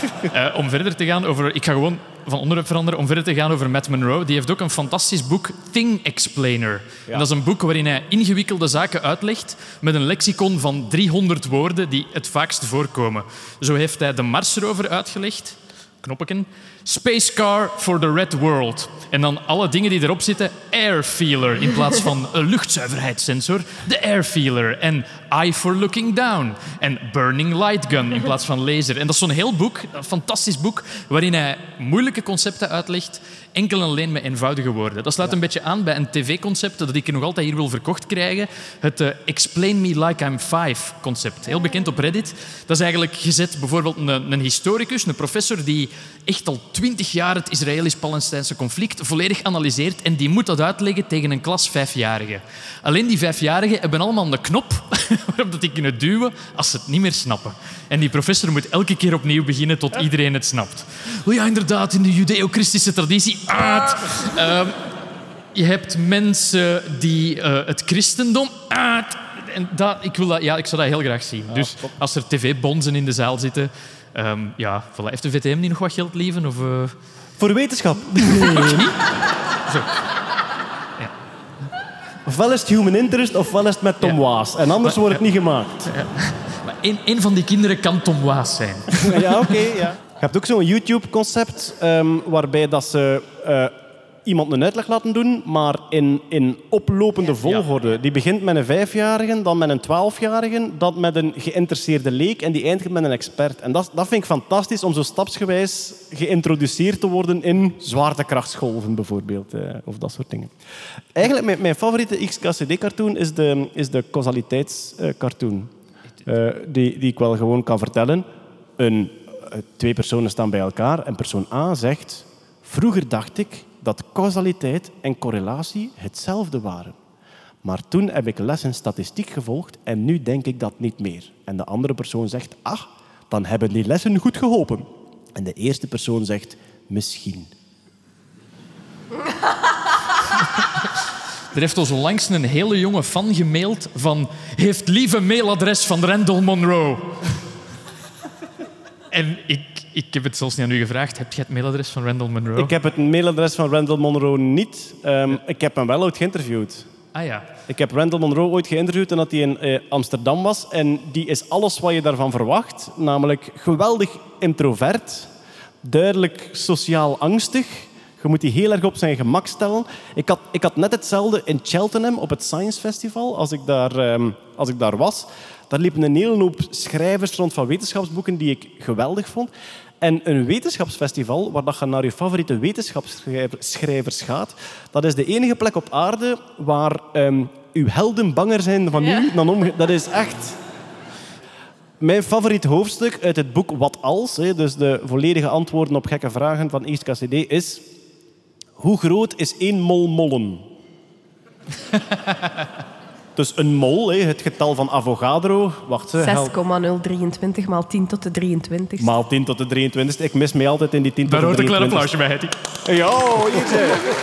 Eh, om verder te gaan over... Ik ga gewoon van onderwerp veranderen. Om verder te gaan over Matt Monroe. Die heeft ook een fantastisch boek, Thing Explainer. En dat is een boek waarin hij ingewikkelde zaken uitlegt met een lexicon van 300 woorden die het vaakst voorkomen. Zo heeft hij de Marsrover uitgelegd. Knoppeken. Space Car for the Red World. En dan alle dingen die erop zitten. Air Feeler in plaats van een luchtzuiverheidssensor. De Air Feeler. En Eye for Looking Down. En Burning Light Gun in plaats van laser. En dat is zo'n heel boek, een fantastisch boek, waarin hij moeilijke concepten uitlegt, enkel en alleen met eenvoudige woorden. Dat sluit een beetje aan bij een tv-concept dat ik nog altijd hier wil verkocht krijgen. Het eh, Explain Me Like I'm Five concept. Heel bekend op Reddit. Dat is eigenlijk gezet bijvoorbeeld een, een historicus, een professor die echt al twintig jaar het Israëlisch-Palestijnse conflict volledig analyseert en die moet dat uitleggen tegen een klas vijfjarigen. Alleen die vijfjarigen hebben allemaal een knop waarop dat die kunnen duwen als ze het niet meer snappen. En die professor moet elke keer opnieuw beginnen tot iedereen het snapt. Oh ja, inderdaad, in de judeo-christische traditie. Ehm, je hebt mensen die eh, het christendom en dat, ik, wil dat, ja, ik zou dat heel graag zien. dus als er tv-bonzen in de zaal zitten... ehm, ja, voilà. Heeft de VTM niet nog wat geld lieven? Of, eh, Voor wetenschap. Zo. Ofwel is het human interest, ofwel is het met Tom Ja. Waas. En anders wordt het niet gemaakt. Maar een, een van die kinderen kan Tom Waas zijn. Ja, oké. ja. Je hebt ook zo'n YouTube-concept ehm, waarbij dat ze eh, iemand een uitleg laten doen, maar in, in oplopende volgorde. Die begint met een vijfjarige, dan met een twaalfjarige, dan met een geïnteresseerde leek en die eindigt met een expert. En dat, dat vind ik fantastisch om zo stapsgewijs geïntroduceerd te worden in zwaartekrachtsgolven bijvoorbeeld, eh, of dat soort dingen. Eigenlijk mijn, mijn favoriete XKCD-cartoon is de, is de causaliteitscartoon. Eh, die, die ik wel gewoon kan vertellen. Een, twee personen staan bij elkaar en persoon A zegt... Vroeger dacht ik dat causaliteit en correlatie hetzelfde waren. Maar toen heb ik les in statistiek gevolgd en nu denk ik dat niet meer. En de andere persoon zegt... Ach, dan hebben die lessen goed geholpen. En de eerste persoon zegt... Misschien. Er heeft ons onlangs een hele jonge fan gemaild van... Heeft lieve mailadres van Randall Monroe. En ik, ik heb het zelfs niet aan u gevraagd. Heb jij het mailadres van Randall Monroe? Ik heb het mailadres van Randall Monroe niet. Ehm, Ik heb hem wel ooit geïnterviewd. Ah ja. Ik heb Randall Monroe ooit geïnterviewd en dat hij in eh, Amsterdam was. En die is alles wat je daarvan verwacht. Namelijk geweldig introvert, duidelijk sociaal angstig. Je moet die heel erg op zijn gemak stellen. Ik had, ik had net hetzelfde in Cheltenham op het Science Festival, als ik daar, ehm, als ik daar was. Daar liepen een hele hoop schrijvers rond van wetenschapsboeken die ik geweldig vond. En een wetenschapsfestival, waar dat je naar je favoriete wetenschapsschrijvers gaat, dat is de enige plek op aarde waar ehm, uw helden banger zijn van u dan omge... Dat is echt... Mijn favoriet hoofdstuk uit het boek Wat Als, dus de volledige antwoorden op gekke vragen van East KCD, is... Hoe groot is één mol mollen? dus een mol, hè, het getal van Avogadro... Wacht, hè, help. 6,023 maal 10 tot de 23. Maal 10 tot de 23. Ik mis mij altijd in die 10 tot Daar de hoort een klein 23. applausje bij, Hetty. Ja, hier.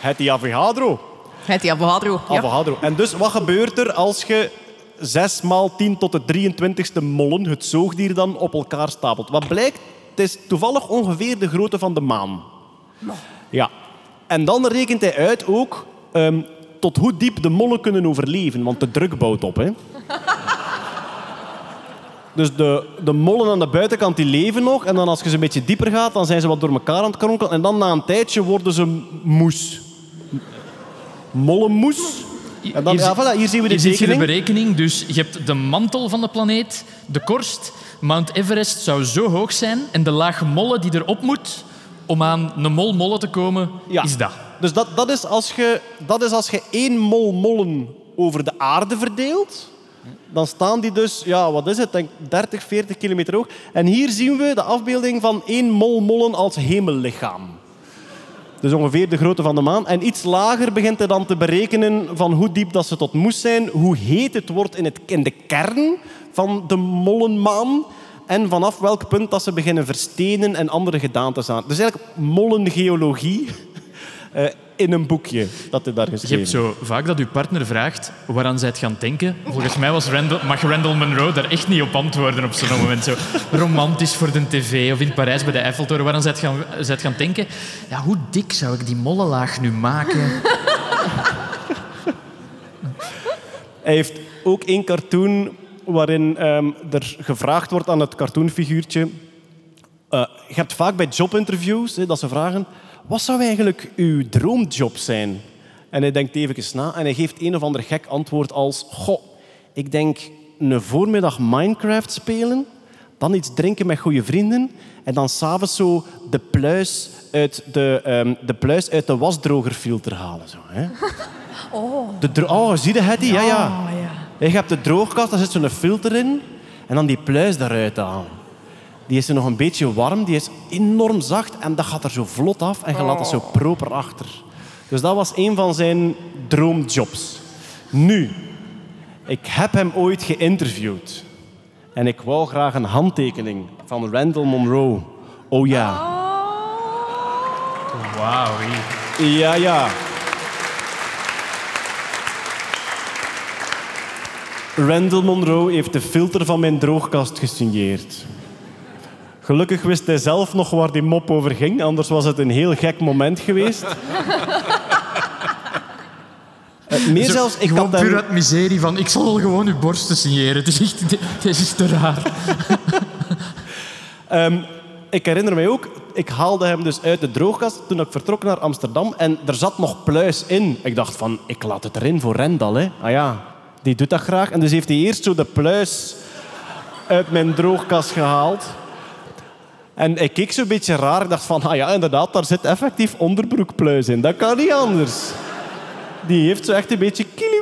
Het die Avogadro. Het die Avogadro. Ja. Avogadro. En dus, wat gebeurt er als je 6 maal 10 tot de 23ste mollen, het zoogdier, dan op elkaar stapelt? Wat blijkt? Het is toevallig ongeveer de grootte van de maan. Ja. En dan rekent hij uit ook ehm, tot hoe diep de mollen kunnen overleven, want de druk bouwt op. Hè. Dus de, de mollen aan de buitenkant die leven nog. En dan als je ze een beetje dieper gaat, dan zijn ze wat door elkaar aan het kronkelen. En dan na een tijdje worden ze moes. Mollenmoes. En dan, Hier ja, voilà, hier zien we de Hier je de tekening. berekening. Dus je hebt de mantel van de planeet, de korst. Mount Everest zou zo hoog zijn en de laag mollen die erop moet om aan een mol mollen te komen, Ja. is dat. Dus dat, dat, is als je, dat is als je één mol mollen over de aarde verdeelt. Dan staan die dus, ja, wat is het, denk 30, 40 kilometer hoog. En hier zien we de afbeelding van één mol mollen als hemellichaam. Dus ongeveer de grootte van de maan. En iets lager begint hij dan te berekenen van hoe diep dat ze tot moest zijn, hoe heet het wordt in, het, in de kern van de mollenmaan en vanaf welk punt dat ze beginnen verstenen en andere gedaantes aan. Dus eigenlijk mollengeologie eh, in een boekje dat hij daar Je geschreven. hebt zo vaak dat je partner vraagt waaraan zij het gaan denken. Volgens mij was Randall, mag Randall Monroe daar echt niet op antwoorden op zo'n moment. Zo romantisch voor de tv of in Parijs bij de Eiffeltoren. Waaraan zij het gaan, zij het gaan denken. Ja, hoe dik zou ik die mollenlaag nu maken? Hij heeft ook één cartoon waarin ehm, er gevraagd wordt aan het cartoonfiguurtje. Eh, je hebt vaak bij jobinterviews hè, dat ze vragen: wat zou eigenlijk uw droomjob zijn? En hij denkt even na en hij geeft een of ander gek antwoord als: Goh, ik denk een voormiddag Minecraft spelen, dan iets drinken met goede vrienden en dan s'avonds zo de pluis uit de, ehm, de, pluis uit de wasdrogerfilter halen. Zo, hè? De oh, zie je het? Ja, ja. Ja. Je hebt de droogkast, daar zit zo'n filter in. En dan die pluis daaruit halen. Die is er nog een beetje warm, die is enorm zacht en dat gaat er zo vlot af en je laat het zo proper achter. Dus dat was een van zijn droomjobs. Nu, ik heb hem ooit geïnterviewd. En ik wou graag een handtekening van Randall Monroe. Oh ja. Wauw. hier. Ja, ja. Randall Monroe heeft de filter van mijn droogkast gesigneerd. Gelukkig wist hij zelf nog waar die mop over ging, anders was het een heel gek moment geweest. Eh, meer Zo, zelfs, ik had puur uit miserie van, ik zal wel gewoon uw borsten signeren. Het is echt, dit is te raar. Ehm, ik herinner mij ook, ik haalde hem dus uit de droogkast toen ik vertrok naar Amsterdam en er zat nog pluis in. Ik dacht van, ik laat het erin voor Rendal. Hè. Ah ja, die doet dat graag. En dus heeft hij eerst zo de pluis uit mijn droogkast gehaald. En ik keek zo'n beetje raar. Ik dacht van, ah ja, inderdaad, daar zit effectief onderbroekpluis in. Dat kan niet anders. Die heeft zo echt een beetje kili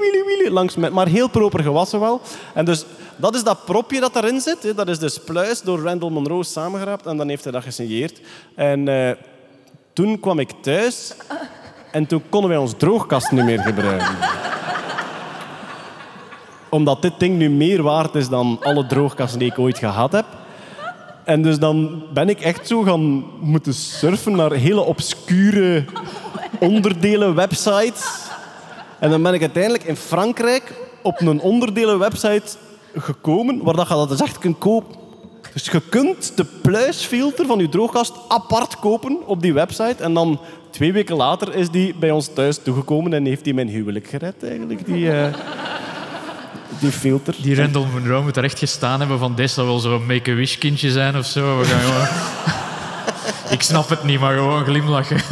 langs met, maar heel proper gewassen wel. En dus dat is dat propje dat erin zit. Dat is dus pluis door Randall Monroe samengeraapt en dan heeft hij dat gesigneerd. En eh, toen kwam ik thuis en toen konden wij ons droogkast niet meer gebruiken. Omdat dit ding nu meer waard is dan alle droogkasten die ik ooit gehad heb. En dus dan ben ik echt zo gaan moeten surfen naar hele obscure onderdelen websites. En dan ben ik uiteindelijk in Frankrijk op een onderdelenwebsite gekomen waar dat je dat dus echt kunt kopen. Dus je kunt de pluisfilter van je droogkast apart kopen op die website. En dan twee weken later is die bij ons thuis toegekomen en heeft die mijn huwelijk gered eigenlijk, die, eh, die filter. Die Randall Monroe moet er echt gestaan hebben van dit zal wel zo'n make-a-wish kindje zijn of zo. We gaan gewoon... Ik snap het niet, maar gewoon glimlachen.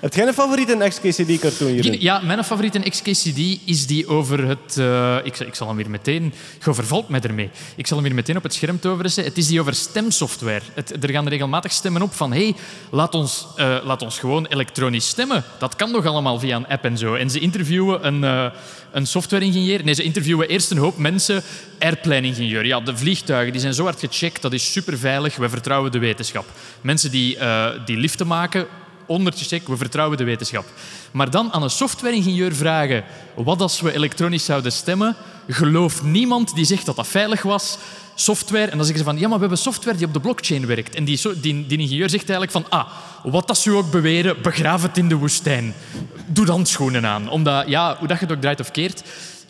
Heb jij een favoriete XKCD-cartoon hierin? Ja, mijn favoriete XKCD is die over het... eh, ik, zal- ik zal hem weer meteen... Je overvalt mij ermee. Ik zal hem weer meteen op het scherm toveren. Het is die over stemsoftware. Het, er gaan regelmatig stemmen op van... hey, laat, ons, eh, laat ons gewoon elektronisch stemmen. Dat kan nog allemaal via een app en zo. En ze interviewen een, eh, een software-ingenieur. Nee, ze interviewen eerst een hoop mensen. Airplane-ingenieur. Ja, de vliegtuigen die zijn zo hard gecheckt. Dat is superveilig. We vertrouwen de wetenschap. Mensen die, eh, die liften maken ondertje check, we vertrouwen de wetenschap. Maar dan aan een software-ingenieur vragen wat als we elektronisch zouden stemmen, gelooft niemand die zegt dat dat veilig was. Software, en dan zeggen ze van, ja, maar we hebben software die op de blockchain werkt. En die, die, die ingenieur zegt eigenlijk van, ah, wat als ze ook beweren, begraaf het in de woestijn. Doe dan schoenen aan. Omdat, ja, hoe dat je het ook draait of keert,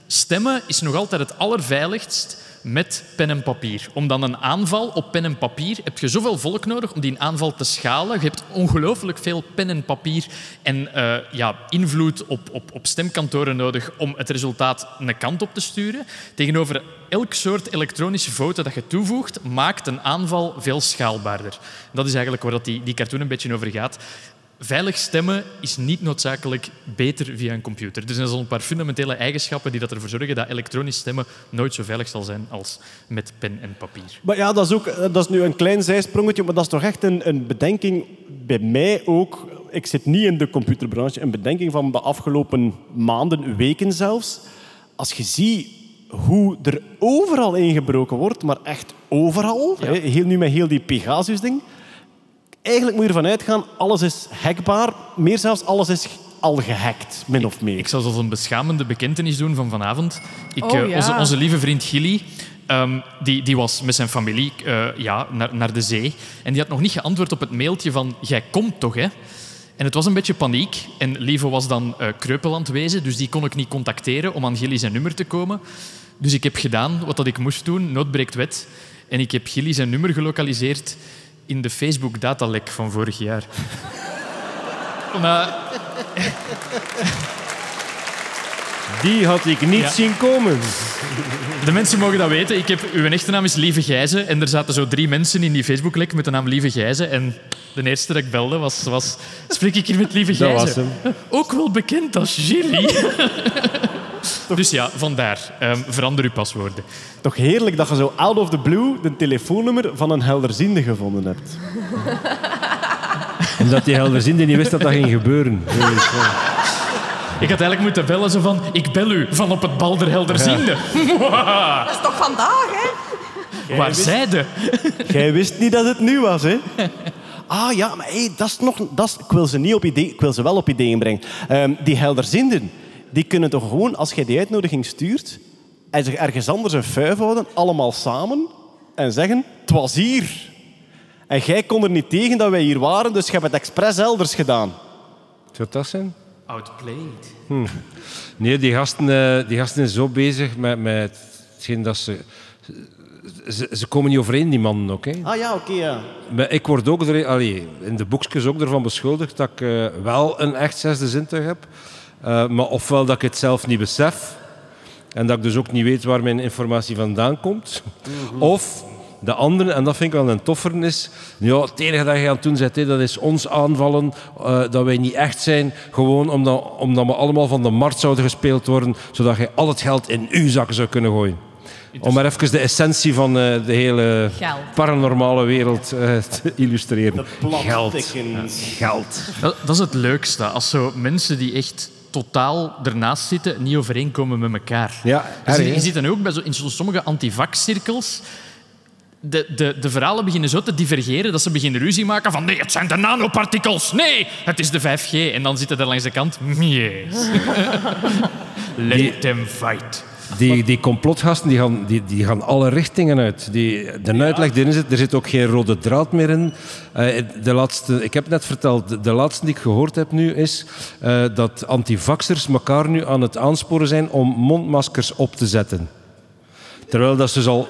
stemmen is nog altijd het allerveiligst met pen en papier. Om dan een aanval op pen en papier heb je zoveel volk nodig om die aanval te schalen. Je hebt ongelooflijk veel pen en papier en eh, ja, invloed op, op, op stemkantoren nodig om het resultaat een kant op te sturen. Tegenover elk soort elektronische foto dat je toevoegt, maakt een aanval veel schaalbaarder. Dat is eigenlijk waar die, die cartoon een beetje over gaat. Veilig stemmen is niet noodzakelijk beter via een computer. Dus er zijn een paar fundamentele eigenschappen die dat ervoor zorgen dat elektronisch stemmen nooit zo veilig zal zijn als met pen en papier. Maar ja, dat is, ook, dat is nu een klein zijsprongetje, maar dat is toch echt een, een bedenking bij mij ook. Ik zit niet in de computerbranche. Een bedenking van de afgelopen maanden, weken zelfs. Als je ziet hoe er overal ingebroken wordt, maar echt overal. Heel, nu met heel die Pegasus-ding. Eigenlijk moet je ervan uitgaan, alles is hackbaar. Meer zelfs, alles is al gehackt, min of meer. Ik zal zelfs een beschamende bekentenis doen van vanavond. Ik, Oh, eh, ja. onze, onze lieve vriend Gilly, ehm, die, die was met zijn familie eh, ja, naar, naar de zee. En die had nog niet geantwoord op het mailtje van jij komt toch, hè? En het was een beetje paniek. En Lieve was dan eh kreupeland wezen, dus die kon ik niet contacteren om aan Gilly zijn nummer te komen. Dus ik heb gedaan wat dat ik moest doen, nood breekt wet. En ik heb Gilly zijn nummer gelokaliseerd in de Facebook-datalek van vorig jaar. Maar Die had ik niet Ja. zien komen. De mensen mogen dat weten. Ik heb, uw echte naam is Lieve Gijzen. En er zaten zo drie mensen in die Facebooklek met de naam Lieve Gijzen. En de eerste dat ik belde was... was spreek ik hier met Lieve Dat Gijzen? was Ook wel bekend als Gilly. Dus ja, vandaar. Ehm, verander uw paswoorden. Toch heerlijk dat je zo out of the blue de telefoonnummer van een helderziende gevonden hebt. Omdat die helderziende niet wist dat dat ging gebeuren. Ik had eigenlijk moeten bellen zo van... Ik bel u van op het bal der helderziende. Dat is toch vandaag, hè? Waar zijde? Jij wist niet dat het nu was, hè? Ah ja, maar hey, dat is nog... Dat is, ik, wil ze niet op idee, ik wil ze wel op ideeën brengen. Ehm, die helderzienden, die kunnen toch gewoon, als jij die uitnodiging stuurt... en zich ergens anders een vuif houden, allemaal samen... en zeggen, het was hier. En jij kon er niet tegen dat wij hier waren, dus je hebt het expres elders gedaan. Zou dat zijn? Outplayed. Nee, die gasten, eh, die gasten zijn zo bezig met, met hetgeen dat ze, ze... Ze komen niet overeen, die mannen ook. Hè. Ah ja, oké, ja. Maar ik word ook er, allee, in de boekjes ook ervan beschuldigd dat ik eh, wel een echt zesde zintuig heb. Eh, maar ofwel dat ik het zelf niet besef en dat ik dus ook niet weet waar mijn informatie vandaan komt. Of de andere, en dat vind ik wel een toffer, is ja, het enige dat je aan het doen bent, dat is ons aanvallen, eh, dat wij niet echt zijn, gewoon omdat, omdat we allemaal van de markt zouden gespeeld worden, zodat je al het geld in uw zakken zou kunnen gooien. Om maar even de essentie van eh, de hele Geld. paranormale wereld eh, te illustreren. De. Geld. Dat, dat is het leukste. Als zo mensen die echt totaal ernaast zitten niet overeenkomen met elkaar. Ja, Dus je ziet dan ook bij zo, in sommige antivax-cirkels. De, de, de verhalen beginnen zo te divergeren dat ze beginnen ruzie maken van nee, het zijn de nanopartikels. Nee, het is de 5G. En dan zitten er langs de kant... Yes. Let them fight. Die, die complotgasten die gaan, die, die gaan alle richtingen uit. Die, de uitleg die erin zit, er zit ook geen rode draad meer in. Eh, de laatste, ik heb net verteld, de, de laatste die ik gehoord heb nu is eh, dat antivaxers elkaar nu aan het aansporen zijn om mondmaskers op te zetten. Terwijl dat ze dus al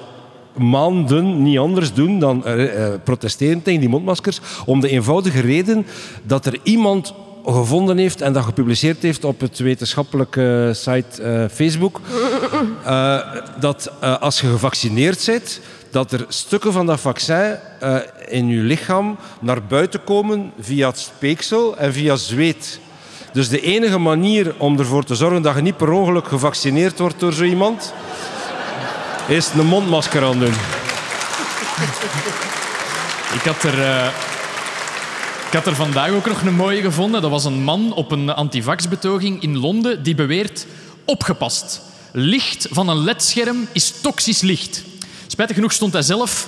maanden niet anders doen dan eh, protesteren tegen die mondmaskers. Om de eenvoudige reden dat er iemand gevonden heeft en dat gepubliceerd heeft op het wetenschappelijke site eh, Facebook. eh, dat eh, als je gevaccineerd bent, dat er stukken van dat vaccin eh, in je lichaam naar buiten komen via het speeksel en via zweet. Dus de enige manier om ervoor te zorgen dat je niet per ongeluk gevaccineerd wordt door zo iemand, is een mondmasker aan doen. Ik had er... eh, had er vandaag ook nog een mooie gevonden. Dat was een man op een antivaxbetoging in Londen die beweert... Opgepast. Licht van een ledscherm is toxisch licht. Spijtig genoeg stond hij zelf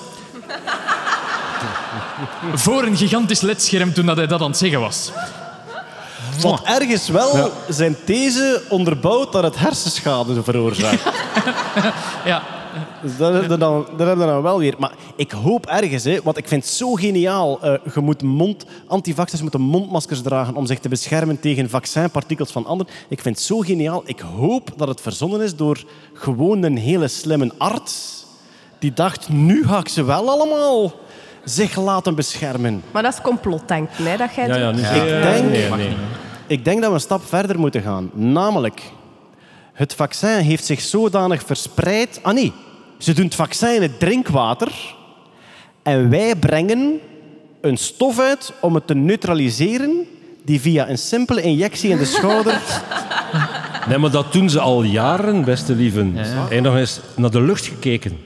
voor een gigantisch ledscherm toen dat hij dat aan het zeggen was. Wat ergens wel zijn these onderbouwt dat het hersenschade veroorzaakt. Ja, Dus dat, dat, dan, dat hebben we dan wel weer. Maar ik hoop ergens, hè, want ik vind het zo geniaal. eh, je moet mond, antivaxers moeten mondmaskers dragen om zich te beschermen tegen vaccinpartikels van anderen. Ik vind het zo geniaal. Ik hoop dat het verzonnen is door gewoon een hele slimme arts. Die dacht, nu ga ik ze wel allemaal zich laten beschermen. Maar dat is complotdenken, hè, dat jij Ja, ja, Ik denk, nee, nee. ik denk dat we een stap verder moeten gaan. Namelijk, het vaccin heeft zich zodanig verspreid. Ah nee, ze doen het vaccin in het drinkwater. En wij brengen een stof uit om het te neutraliseren. Die via een simpele injectie in de schouder. Nee, maar dat doen ze al jaren, beste lieven. Heb je nog eens naar de lucht gekeken?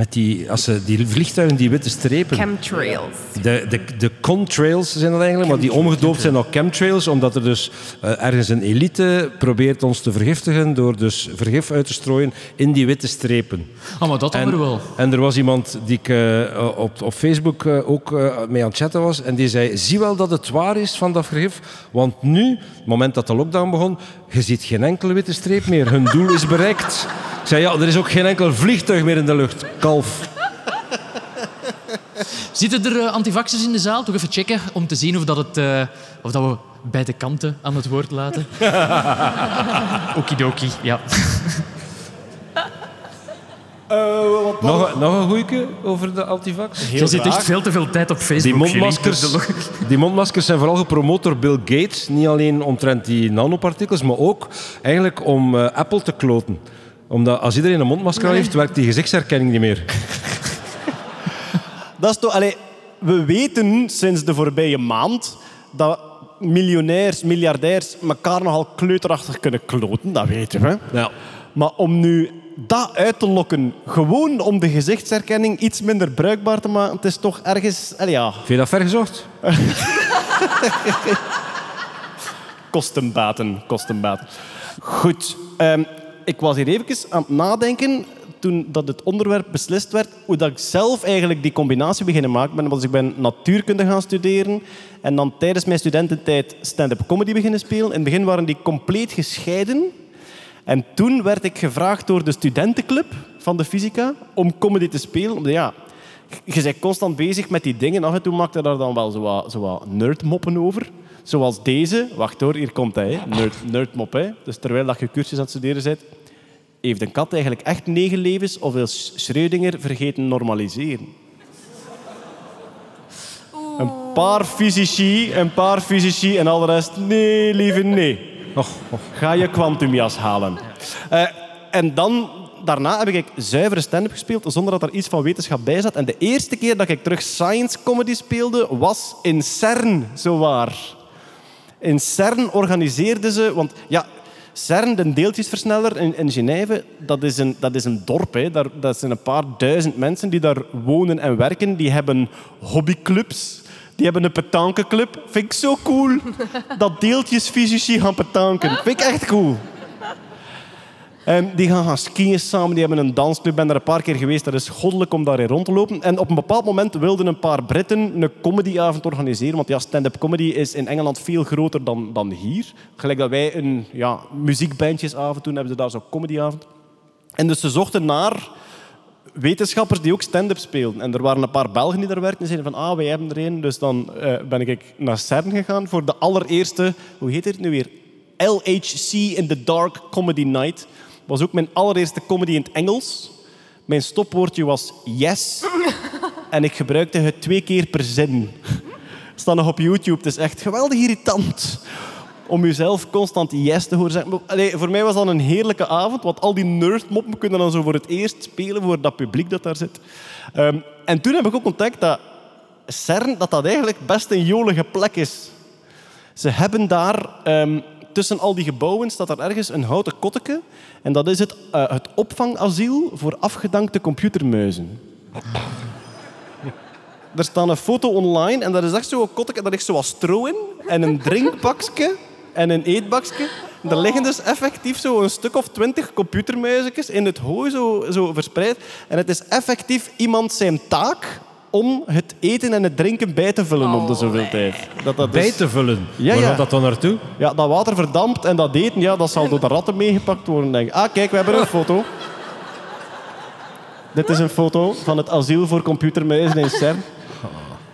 Met die, als ze, die vliegtuigen, die witte strepen. Chemtrails. De, de, de contrails zijn dat eigenlijk, maar die omgedoopt zijn naar chemtrails, omdat er dus eh, ergens een elite probeert ons te vergiftigen door dus vergif uit te strooien in die witte strepen. oh, maar dat hebben we wel. En er was iemand die ik eh, op, op Facebook eh, ook eh, mee aan het chatten was. En die zei, zie wel dat het waar is van dat vergif. Want nu, het moment dat de lockdown begon, je ziet geen enkele witte streep meer. Hun doel is bereikt. Ik zei, ja, er is ook geen enkel vliegtuig meer in de lucht. Kalf. Zitten er uh, antivaxers in de zaal? Toch even checken om te zien of, dat het, eh, of dat we beide kanten aan het woord laten. Okidoki, ja. Nog, een- nog een goeie over de antivax? Je zit echt veel te veel tijd op Die Facebook. Julie. mondmaskers, die mondmaskers zijn vooral gepromoot door Bill Gates. Niet alleen omtrent die nanopartikels, maar ook eigenlijk om eh, Apple te kloten. Omdat als iedereen een mondmasker heeft, werkt die gezichtsherkenning niet meer. Dat is toch, allee, we weten sinds de voorbije maand dat miljonairs, miljardairs elkaar nogal kleuterachtig kunnen kloten. Dat weten we. Ja. Maar om nu dat uit te lokken, gewoon om de gezichtsherkenning iets minder bruikbaar te maken, het is toch ergens... Ja, Heb je dat ver gezocht? kostenbaten, kostenbaten. Goed. ehm, ik was hier even aan het nadenken toen dat het onderwerp beslist werd, hoe dat ik zelf eigenlijk die combinatie beginnen maken ben. Want ik ben natuurkunde gaan studeren en dan tijdens mijn studententijd stand-up comedy beginnen spelen. In het begin waren die compleet gescheiden. En toen werd ik gevraagd door de studentenclub van de fysica om comedy te spelen. Omdat ja, je bent constant bezig met die dingen. Af en toe maakte daar dan wel zo wat, zo wat nerdmoppen over. Zoals deze. Wacht hoor, hier komt hij. Nerd, nerdmop. Hè. Dus terwijl dat je cursus aan het studeren bent. Heeft een kat eigenlijk echt negen levens of wil Schrödinger vergeten normaliseren? Een paar fysici, een paar fysici en al de rest. Nee, lieve nee. Ga je kwantumjas halen. Eh, en dan, daarna heb ik zuivere stand-up gespeeld zonder dat er iets van wetenschap bij zat. En de eerste keer dat ik terug science comedy speelde was in CERN, zowaar. In CERN organiseerden ze... Want ja, CERN, de deeltjesversneller in, in Genève, dat is een, dat is een dorp. Hè. Daar, dat zijn een paar duizend mensen die daar wonen en werken. Die hebben hobbyclubs. Die hebben een petankeclub. Vind ik zo cool. Dat deeltjesfysici gaan petanken. Vind ik echt cool. En die gaan gaan skiën samen, die hebben een dansclub. Ik ben er een paar keer geweest, dat is goddelijk om daarin rond te lopen. En op een bepaald moment wilden een paar Britten een comedyavond organiseren. Want ja, stand-up comedy is in Engeland veel groter dan, dan hier. Gelijk dat wij een ja, muziekbandjesavond doen, hebben ze daar zo'n comedyavond. En dus ze zochten naar wetenschappers die ook stand-up speelden. En er waren een paar Belgen die daar werkten. Die zeiden van, ah, wij hebben er een. Dus dan eh, ben ik naar CERN gegaan voor de allereerste... Hoe heet het nu weer? LHC in the Dark Comedy Night. was ook mijn allereerste comedy in het Engels. Mijn stopwoordje was yes. en ik gebruikte het twee keer per zin. Het staat nog op YouTube. Het is echt geweldig irritant om jezelf constant yes te horen zeggen. Voor mij was dat een heerlijke avond, want al die nerdmoppen kunnen dan zo voor het eerst spelen voor dat publiek dat daar zit. Ehm, en toen heb ik ook ontdekt dat CERN dat dat eigenlijk best een jolige plek is. Ze hebben daar ehm, tussen al die gebouwen staat er ergens een houten kotteke en dat is het, eh, het opvangasiel voor afgedankte computermuizen. Er staat een foto online en dat is echt zo'n kotteke, daar ligt zo wat stro in en een drinkbakje en een eetbakje. Er liggen dus effectief zo een stuk of twintig computermuisjes in het hooi zo, zo verspreid. En het is effectief iemand zijn taak om het eten en het drinken bij te vullen om de zoveel tijd. Dat dat Bij is- te vullen. Ja, Waar ja. gaat dat dan naartoe? ja, dat water verdampt en dat eten, ja, dat zal door de ratten meegepakt worden. Denk ik. Ah, kijk, we hebben een foto. Dit is een foto van het asiel voor computermuizen in CERN.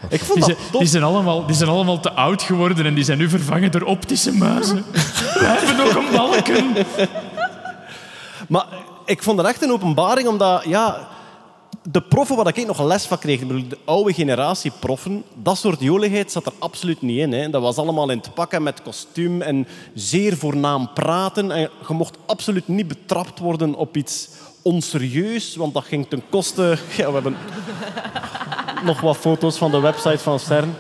Ik vond Die dat zijn, die, zijn allemaal, die zijn allemaal te oud geworden en die zijn nu vervangen door optische muizen. We hebben nog een balken. Maar ik vond het echt een openbaring, omdat ja, de proffen waar ik nog les van kreeg, bedoel, de oude generatie proffen, dat soort joligheid zat er absoluut niet in. Hè. Dat was allemaal in het pakken met kostuum en zeer voornaam praten. En je mocht absoluut niet betrapt worden op iets onserieus, want dat ging ten koste... Ja, we hebben nog wat foto's van de website van CERN.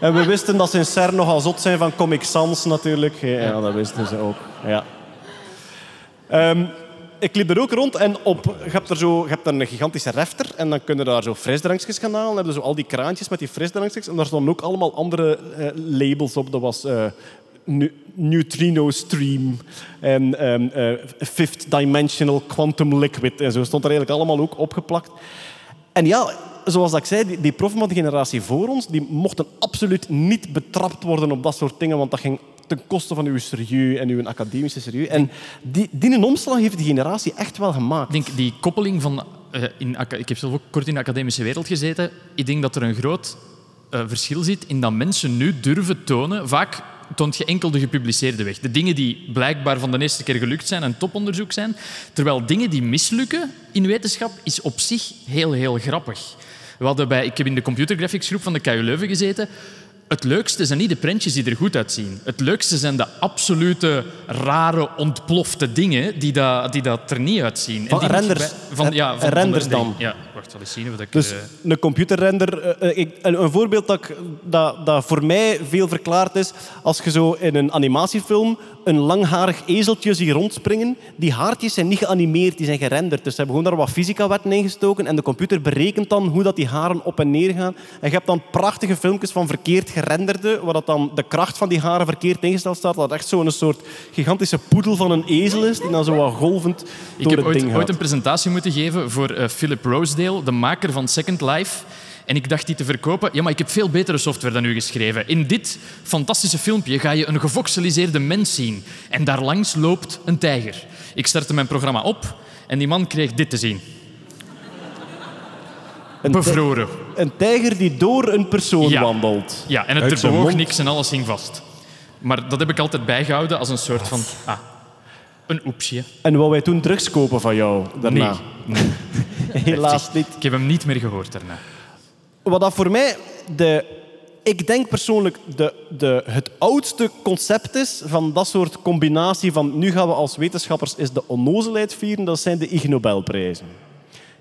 En we wisten dat ze in CERN nogal zot zijn van Comic Sans natuurlijk. Ja, dat wisten ze ook. Ja. Ehm, ik liep er ook rond en op, je, hebt er zo, je hebt er een gigantische refter en dan kunnen daar zo frisdrankjes gaan halen. Dan hebben zo al die kraantjes met die frisdrankjes en daar stonden ook allemaal andere eh, labels op. Dat was eh, nu- Neutrino Stream en ehm, eh, Fifth Dimensional Quantum Liquid en zo stond er eigenlijk allemaal ook opgeplakt. En ja, zoals ik zei, die, die proffen van de generatie voor ons, die mochten absoluut niet betrapt worden op dat soort dingen, want dat ging ten koste van uw serieus en uw academische serieus. En die, die een omslag heeft die generatie echt wel gemaakt. Ik denk die koppeling van... eh, in, ik heb zelf ook kort in de academische wereld gezeten. Ik denk dat er een groot eh, verschil zit in dat mensen nu durven tonen... Vaak toont je enkel de gepubliceerde weg. De dingen die blijkbaar van de eerste keer gelukt zijn en toponderzoek zijn. Terwijl dingen die mislukken in wetenschap is op zich heel, heel grappig. We hadden bij, ik heb in de computergraphics groep van de KU Leuven gezeten. Het leukste zijn niet de prentjes die er goed uitzien. Het leukste zijn de absolute rare, ontplofte dingen die dat, die dat er niet uitzien. Van die moet je renders. bij- Van, ja, van, van de Renders dan. Ja, wacht, zal eens zien ik... Dus eh, een computerrender... eh, eh, ik- een een voorbeeld dat, ik- dat, dat voor mij veel verklaard is, als je zo in een animatiefilm een langharig ezeltje ziet rondspringen, die haartjes zijn niet geanimeerd, die zijn gerenderd. Dus ze hebben gewoon daar wat fysica-wetten in gestoken en de computer berekent dan hoe dat die haren op en neer gaan. En je hebt dan prachtige filmpjes van verkeerd gerenderde, waar dat dan de kracht van die haren verkeerd ingesteld staat, dat echt zo'n soort gigantische poedel van een ezel is, die dan zo wat golvend door Ik heb het ooit, ding ooit gaat. een presentatie moeten geven voor eh, Philip Rosedale, de maker van Second Life. En ik dacht die te verkopen. Ja, maar ik heb veel betere software dan u geschreven. In dit fantastische filmpje ga je een gevoxeliseerde mens zien. En daarlangs loopt een tijger. Ik startte mijn programma op en die man kreeg dit te zien. Een, Bevroren. een tijger die door een persoon Ja. wandelt. Ja, en het er zijn bewoog mond. niks en alles hing vast. Maar dat heb ik altijd bijgehouden als een soort van... Ah, een oepsje. En wou wij toen drugs kopen van jou daarna? Nee. Helaas niet. Ik heb hem niet meer gehoord daarna. Wat dat voor mij de... Ik denk persoonlijk de, de, het oudste concept is van dat soort combinatie van nu gaan we als wetenschappers is de onnozelheid vieren, dat zijn de Ig Nobelprijzen.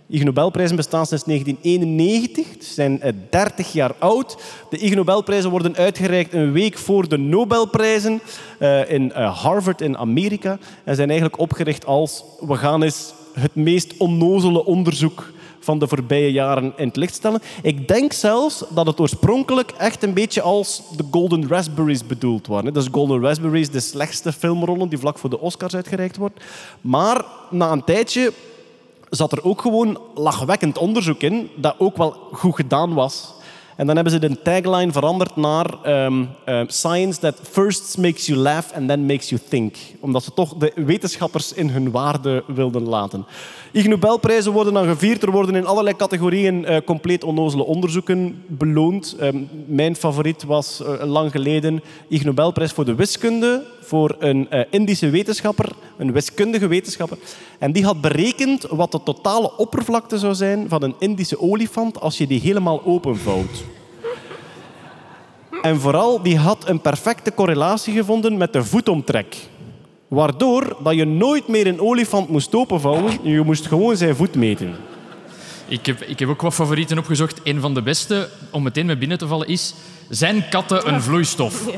Ig Nobelprijzen bestaan sinds 1991, ze zijn eh, 30 jaar oud. De Ig Nobelprijzen worden uitgereikt een week voor de Nobelprijzen eh, in eh, Harvard in Amerika. En zijn eigenlijk opgericht als we gaan eens het meest onnozele onderzoek van de voorbije jaren in het licht stellen. Ik denk zelfs dat het oorspronkelijk echt een beetje als de Golden Raspberries bedoeld waren. Dus Golden Raspberries, de slechtste filmrollen die vlak voor de Oscars uitgereikt wordt. Maar na een tijdje zat er ook gewoon lachwekkend onderzoek in dat ook wel goed gedaan was. En dan hebben ze de tagline veranderd naar ehm, ehm, Science that first makes you laugh and then makes you think. Omdat ze toch de wetenschappers in hun waarde wilden laten. Ig Nobelprijzen worden dan gevierd. Er worden in allerlei categorieën eh, compleet onnozele onderzoeken beloond. Ehm, mijn favoriet was eh, lang geleden Ig Nobelprijs voor de wiskunde voor een eh, Indische wetenschapper, een wiskundige wetenschapper. En die had berekend wat de totale oppervlakte zou zijn van een Indische olifant als je die helemaal openvouwt. En vooral, die had een perfecte correlatie gevonden met de voetomtrek. Waardoor dat je nooit meer een olifant moest openvouwen. Je moest gewoon zijn voet meten. Ik heb, ik heb ook wat favorieten opgezocht. Een van de beste, om meteen mee binnen te vallen, is... Zijn katten een vloeistof?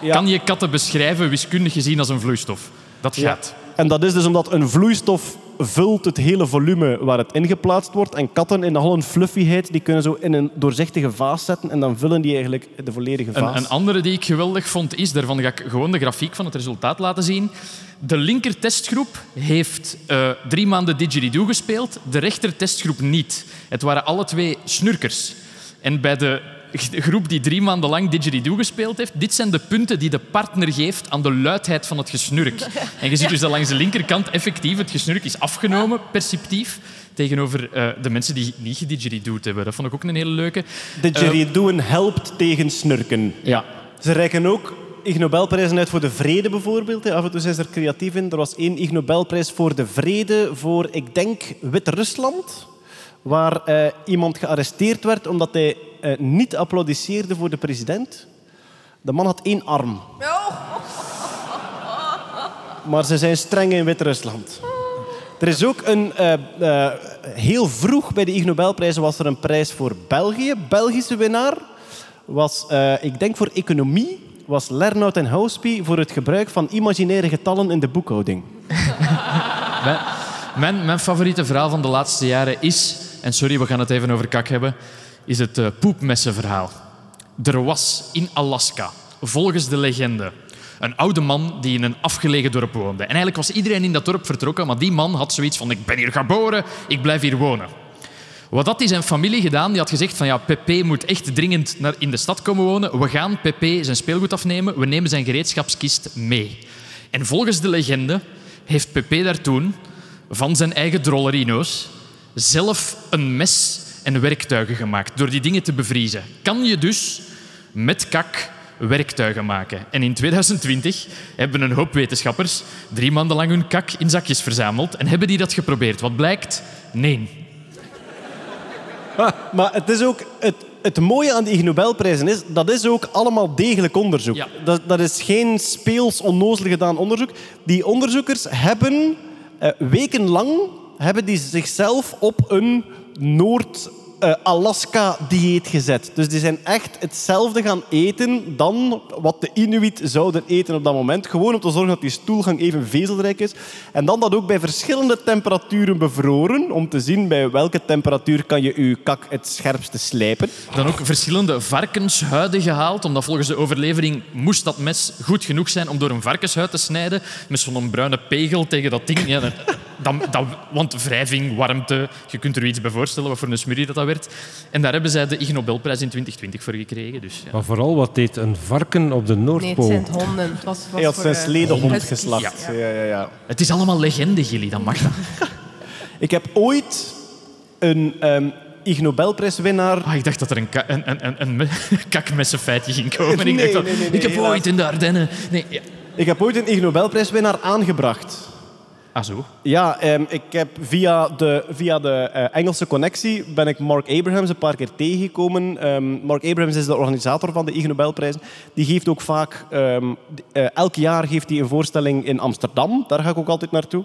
Ja. Kan je katten beschrijven, wiskundig gezien, als een vloeistof? Dat Ja. En dat is dus omdat een vloeistof vult het hele volume waar het ingeplaatst wordt. En katten in al hun fluffyheid, die kunnen zo in een doorzichtige vaas zetten en dan vullen die eigenlijk de volledige vaas. Een, een andere die ik geweldig vond is, daarvan ga ik gewoon de grafiek van het resultaat laten zien. De linker testgroep heeft eh, drie maanden didgeridoo gespeeld, de rechter testgroep niet. Het waren alle twee snurkers. En bij de groep die drie maanden lang didgeridoo gespeeld heeft, dit zijn de punten die de partner geeft aan de luidheid van het gesnurk. En je ziet dus dat langs de linkerkant effectief het gesnurk is afgenomen, perceptief, tegenover eh, de mensen die niet gedidgeridooed hebben. Dat vond ik ook een hele leuke. De Geridooen helpt tegen snurken. Ja, Ze reiken ook Ig Nobelprijzen uit voor de vrede bijvoorbeeld. Af en toe zijn ze er creatief in. Er was één Ig Nobelprijs voor de vrede voor, ik denk, Wit-Rusland. Waar eh, iemand gearresteerd werd omdat hij eh, niet applaudisseerde voor de president. De man had één arm. Maar ze zijn streng in Wit-Rusland. Er is ook een... eh, eh, heel vroeg bij de Ig Nobelprijzen was er een prijs voor België. Belgische winnaar was, eh, ik denk voor economie, was Lernout en Houspie voor het gebruik van imaginaire getallen in de boekhouding. Mijn, mijn, mijn favoriete verhaal van de laatste jaren is, en sorry, we gaan het even over kak hebben, is het uh, poepmessenverhaal. Er was in Alaska, volgens de legende, een oude man die in een afgelegen dorp woonde. En eigenlijk was iedereen in dat dorp vertrokken, maar die man had zoiets van, ik ben hier geboren, ik blijf hier wonen. Wat had die zijn familie gedaan? Die had gezegd van ja, Pepe moet echt dringend naar in de stad komen wonen. We gaan Pepe zijn speelgoed afnemen. We nemen zijn gereedschapskist mee. En volgens de legende heeft Pepe daar toen van zijn eigen drollerino's zelf een mes en werktuigen gemaakt door die dingen te bevriezen. Kan je dus met kak werktuigen maken. En in 2020 hebben een hoop wetenschappers drie maanden lang hun kak in zakjes verzameld en hebben die dat geprobeerd. Wat blijkt? Nee. Maar het is ook... Het, het mooie aan de Ig Nobelprijzen is, dat is ook allemaal degelijk onderzoek. Ja. Dat, dat is geen speels, onnozel gedaan onderzoek. Die onderzoekers hebben eh, wekenlang hebben die zichzelf op een Noord-Alaska-dieet gezet. Dus die zijn echt hetzelfde gaan eten dan wat de Inuit zouden eten op dat moment. Gewoon om te zorgen dat die stoelgang even vezelrijk is. En dan dat ook bij verschillende temperaturen bevroren, om te zien bij welke temperatuur kan je je kak het scherpste slijpen. Dan ook verschillende varkenshuiden gehaald, omdat volgens de overlevering moest dat mes goed genoeg zijn om door een varkenshuid te snijden. Met zo'n bruine pegel tegen dat ding. Ja, dat, dat, dat- want wrijving, warmte, je kunt er iets bij voorstellen wat voor een smurrie dat, dat werd. En daar hebben zij de Ig Nobelprijs in 2020 voor gekregen. Dus, ja. Maar vooral, wat deed een varken op de Nee, het Noordpool? zijn het honden. Het was, was Hij had voor, zijn eh, geslacht. Ja. Ja, ja, ja. Het is allemaal legende, Gilly, dat mag dat. Ik heb ooit een ehm Ig Nobelprijswinnaar. Ah, ik dacht dat er een, ka- een, een, een, een me- kakmessenfeitje ging komen. ik, Nee, dacht van, nee, nee, nee, ik heb helaas. ooit in de Ardennen... Nee, ja. Ik heb ooit een Ig Nobelprijswinnaar aangebracht. Ah, zo. Ja, ehm, ik heb via de, via de eh, Engelse connectie ben ik Mark Abrahams een paar keer tegengekomen. Ehm, Mark Abrahams is de organisator van de Ig Nobelprijzen. Die geeft ook vaak, eh, elk jaar geeft hij een voorstelling in Amsterdam. Daar ga ik ook altijd naartoe.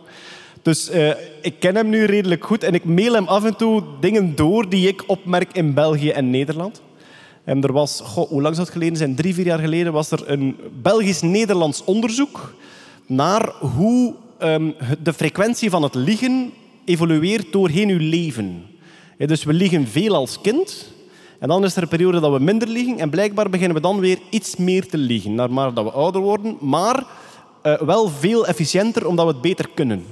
Dus eh, ik ken hem nu redelijk goed en ik mail hem af en toe dingen door die ik opmerk in België en Nederland. En er was, goh, hoe lang zou het geleden zijn? Drie, vier jaar geleden was er een Belgisch-Nederlands onderzoek naar hoe ehm, de frequentie van het liegen evolueert doorheen uw leven. Dus we liegen veel als kind. En dan is er een periode dat we minder liegen. En blijkbaar beginnen we dan weer iets meer te liegen, naarmate dat we ouder worden. Maar eh, wel veel efficiënter, omdat we het beter kunnen.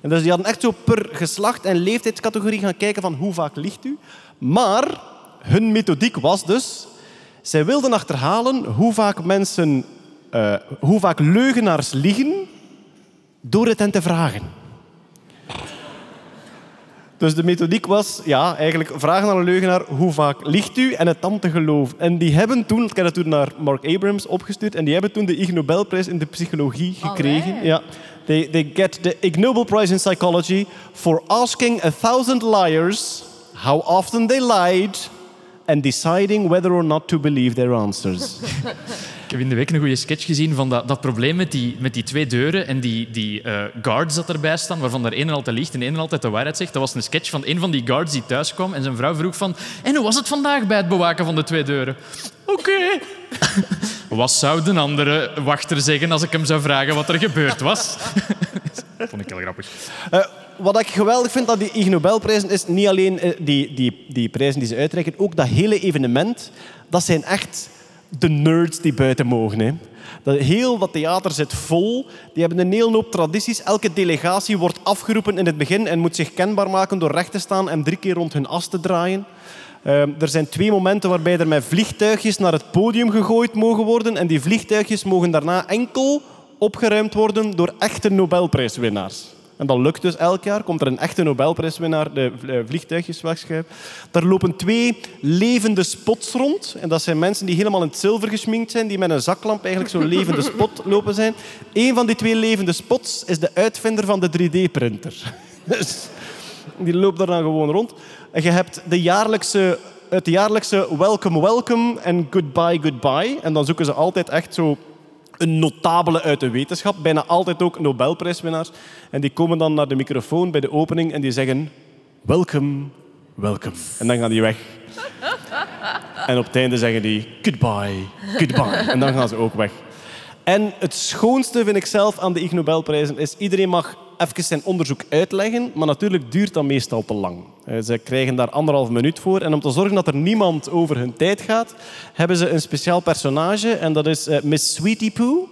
En dus die hadden echt zo per geslacht en leeftijdscategorie gaan kijken van hoe vaak liegt u. Maar hun methodiek was dus... Zij wilden achterhalen hoe vaak mensen... eh, hoe vaak leugenaars liegen door het hen te vragen. Dus de methodiek was, ja, eigenlijk vragen aan een leugenaar hoe vaak liegt u en het dan te geloven. En die hebben toen, ik heb dat toen naar Mark Abrams opgestuurd, en die hebben toen de Ig Nobelprijs in de psychologie gekregen. Allee. Ja. They, they get the Ig Nobel Prize in Psychology for asking a thousand liars how often they lied and deciding whether or not to believe their answers. Ik heb in de week een goede sketch gezien van dat, dat probleem met die, met die twee deuren en die, die eh, guards dat erbij staan, waarvan er een altijd liegt en de ene altijd de waarheid zegt. Dat was een sketch van een van die guards die thuis kwam en zijn vrouw vroeg van en hoe was het vandaag bij het bewaken van de twee deuren? Oké. Wat zou de andere wachter zeggen als ik hem zou vragen wat er gebeurd was? dat vond ik heel grappig. Eh, wat ik geweldig vind aan die Ig Nobelprijzen is niet alleen eh, die, die, die prijzen die ze uitreiken, ook dat hele evenement. Dat zijn echt de nerds die buiten mogen. Hè. Dat heel dat theater zit vol. Die hebben een hele hoop tradities. Elke delegatie wordt afgeroepen in het begin en moet zich kenbaar maken door recht te staan en drie keer rond hun as te draaien. Ehm, er zijn twee momenten waarbij er met vliegtuigjes naar het podium gegooid mogen worden. En die vliegtuigjes mogen daarna enkel opgeruimd worden door echte Nobelprijswinnaars. En dat lukt dus elk jaar. Komt er een echte Nobelprijswinnaar de eh, vliegtuigjes wegschuiven. Daar lopen twee levende spots rond. En dat zijn mensen die helemaal in het zilver geschminkt zijn, die met een zaklamp eigenlijk zo'n levende spot lopen zijn. Eén van die twee levende spots is de uitvinder van de 3D-printer. Dus die loopt daar dan gewoon rond. En je hebt de jaarlijkse, het jaarlijkse welcome, welcome en goodbye, goodbye. En dan zoeken ze altijd echt zo een notabele uit de wetenschap. Bijna altijd ook Nobelprijswinnaars. En die komen dan naar de microfoon bij de opening en die zeggen... Welcome, welcome. En dan gaan die weg. En op het einde zeggen die goodbye, goodbye. En dan gaan ze ook weg. En het schoonste vind ik zelf aan de Ig Nobelprijzen is iedereen mag even zijn onderzoek uitleggen, maar natuurlijk duurt dat meestal te lang. Eh, Ze krijgen daar anderhalf minuut voor. En om te zorgen dat er niemand over hun tijd gaat, hebben ze een speciaal personage en dat is eh, Miss Sweetie Poo.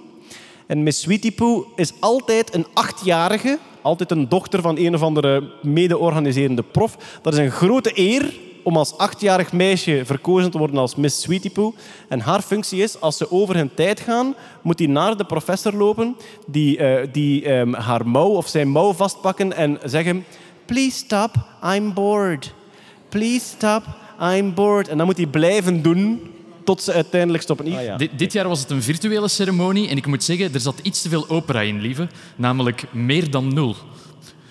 En Miss Sweetie Poo is altijd een achtjarige, altijd een dochter van een of andere mede-organiserende prof. Dat is een grote eer om als achtjarig meisje verkozen te worden als Miss Sweetie Poo. En haar functie is, als ze over hun tijd gaan, moet die naar de professor lopen, die, eh, die ehm, haar mouw of zijn mouw vastpakken en zeggen... Please stop, I'm bored. Please stop, I'm bored. En dan moet hij blijven doen tot ze uiteindelijk stoppen. Ah, ja. Dit, dit jaar was het een virtuele ceremonie en ik moet zeggen, er zat iets te veel opera in, lieve. Namelijk meer dan nul.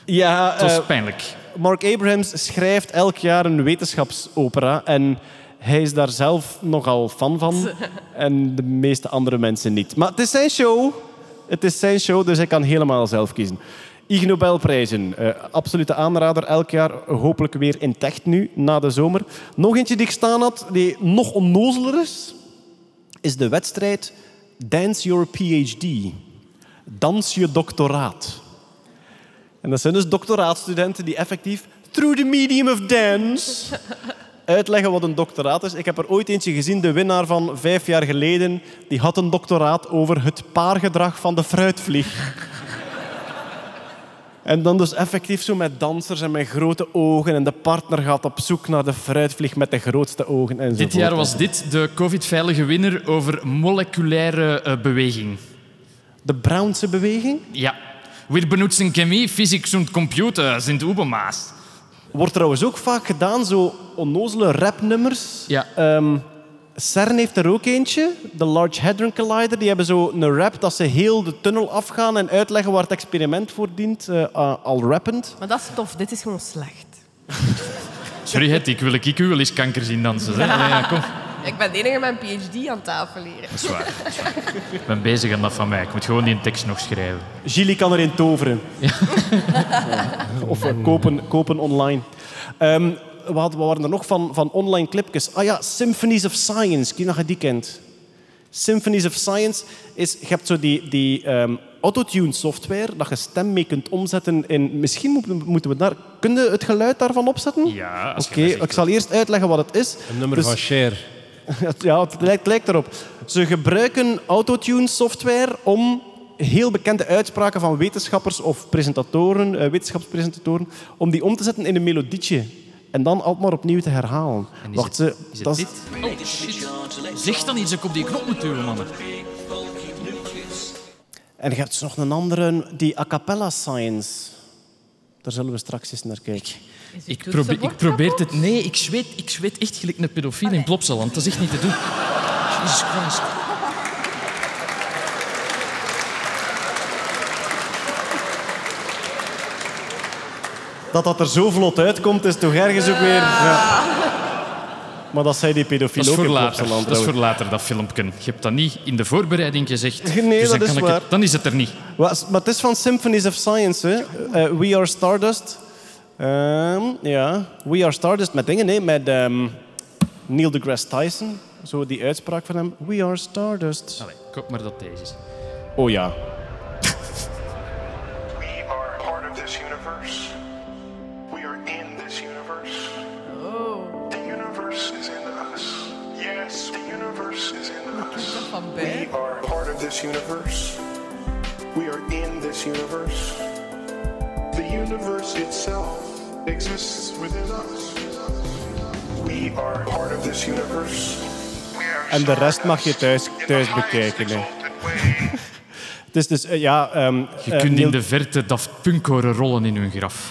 ja, Het was eh, pijnlijk. Mark Abrahams schrijft elk jaar een wetenschapsopera en hij is daar zelf nogal fan van en de meeste andere mensen niet. Maar het is zijn show, het is zijn show, dus hij kan helemaal zelf kiezen. Ig Nobelprijzen, eh, absolute aanrader elk jaar, hopelijk weer intact nu na de zomer. Nog eentje die ik staan had, die nog onnozeler is, is de wedstrijd Dance Your PhD. Dans je doctoraat. En dat zijn dus doctoraatstudenten die effectief through the medium of dance uitleggen wat een doctoraat is. Ik heb er ooit eentje gezien, de winnaar van vijf jaar geleden, die had een doctoraat over het paargedrag van de fruitvlieg. En dan dus effectief zo met dansers en met grote ogen. En de partner gaat op zoek naar de fruitvlieg met de grootste ogen. En Dit jaar was dit de COVID-veilige winner over moleculaire eh, beweging. De Brownse beweging. Ja. Wir benutzen Chemie, Physik und Computer sind Übermaß. Wordt trouwens ook vaak gedaan, zo onnozele rapnummers. Ja. Ehm, CERN heeft er ook eentje, de Large Hadron Collider. Die hebben zo een rap dat ze heel de tunnel afgaan en uitleggen waar het experiment voor dient, eh, a- al rappend. Maar dat is tof. Dit is gewoon slecht. Sorry, het, ik wil ik u wel eens kanker zien dansen. Hè? Allee, ja, kom. Ik ben de enige met een PhD aan tafel leren. Dat is waar. dat is waar. Ik ben bezig aan dat van mij. Ik moet gewoon die tekst nog schrijven. Gilly kan erin toveren. Ja. Of eh, kopen, kopen online. Ehm, wat, wat waren er nog van, van online clipjes? Ah ja, Symphonies of Science. Ik weet niet of je die kent. Symphonies of Science is... Je hebt zo die, die ehm, autotune software dat je stem mee kunt omzetten in... Misschien moeten, moeten we daar... Kun je het geluid daarvan opzetten? Ja, Oké, ik zal eerst uitleggen wat het is. Een nummer Dus- van Cher. Ja, het lijkt, lijkt erop. Ze gebruiken autotune software om heel bekende uitspraken van wetenschappers of presentatoren, eh, wetenschapspresentatoren, om die om te zetten in een melodietje. En dan altijd maar opnieuw te herhalen. Wacht, ze, is dat? Oh, shit. Zeg dan iets, ik op die knop moet duwen, mannen. En je hebt nog een andere, die a cappella science. Daar zullen we straks eens naar kijken. Ik, probeer, ik probeer het... Nee, ik zweet, ik zweet echt gelijk een pedofiel in Plopsaland. Dat is echt niet te doen. Jesus Christ. Dat dat er zo vlot uitkomt, is toch ergens ook weer... Ja. Maar dat zei die pedofiel Dat is ook voor later. Dat is voor later, dat filmpje. Je hebt dat niet in de voorbereiding gezegd. Nee, dus dat dan, is het- dan is het er niet. Wat- Maar het is van Symphonies of Science. Hè? Eh, We Are Stardust. Ehm, ja, We Are Stardust met dingen, hè? met ehm, Neil deGrasse Tyson. Zo die uitspraak van hem. We Are Stardust. Allee, ik hoop maar dat deze is. Oh ja. This universe. We are in this universe. The universe itself exists within us. We are part of this universe. En de rest mag je thuis- thuis bekijken, hè. Het is dus, eh, ja... ehm, Je eh, kunt Neil- in de verte Daft Punk horen rollen in hun graf.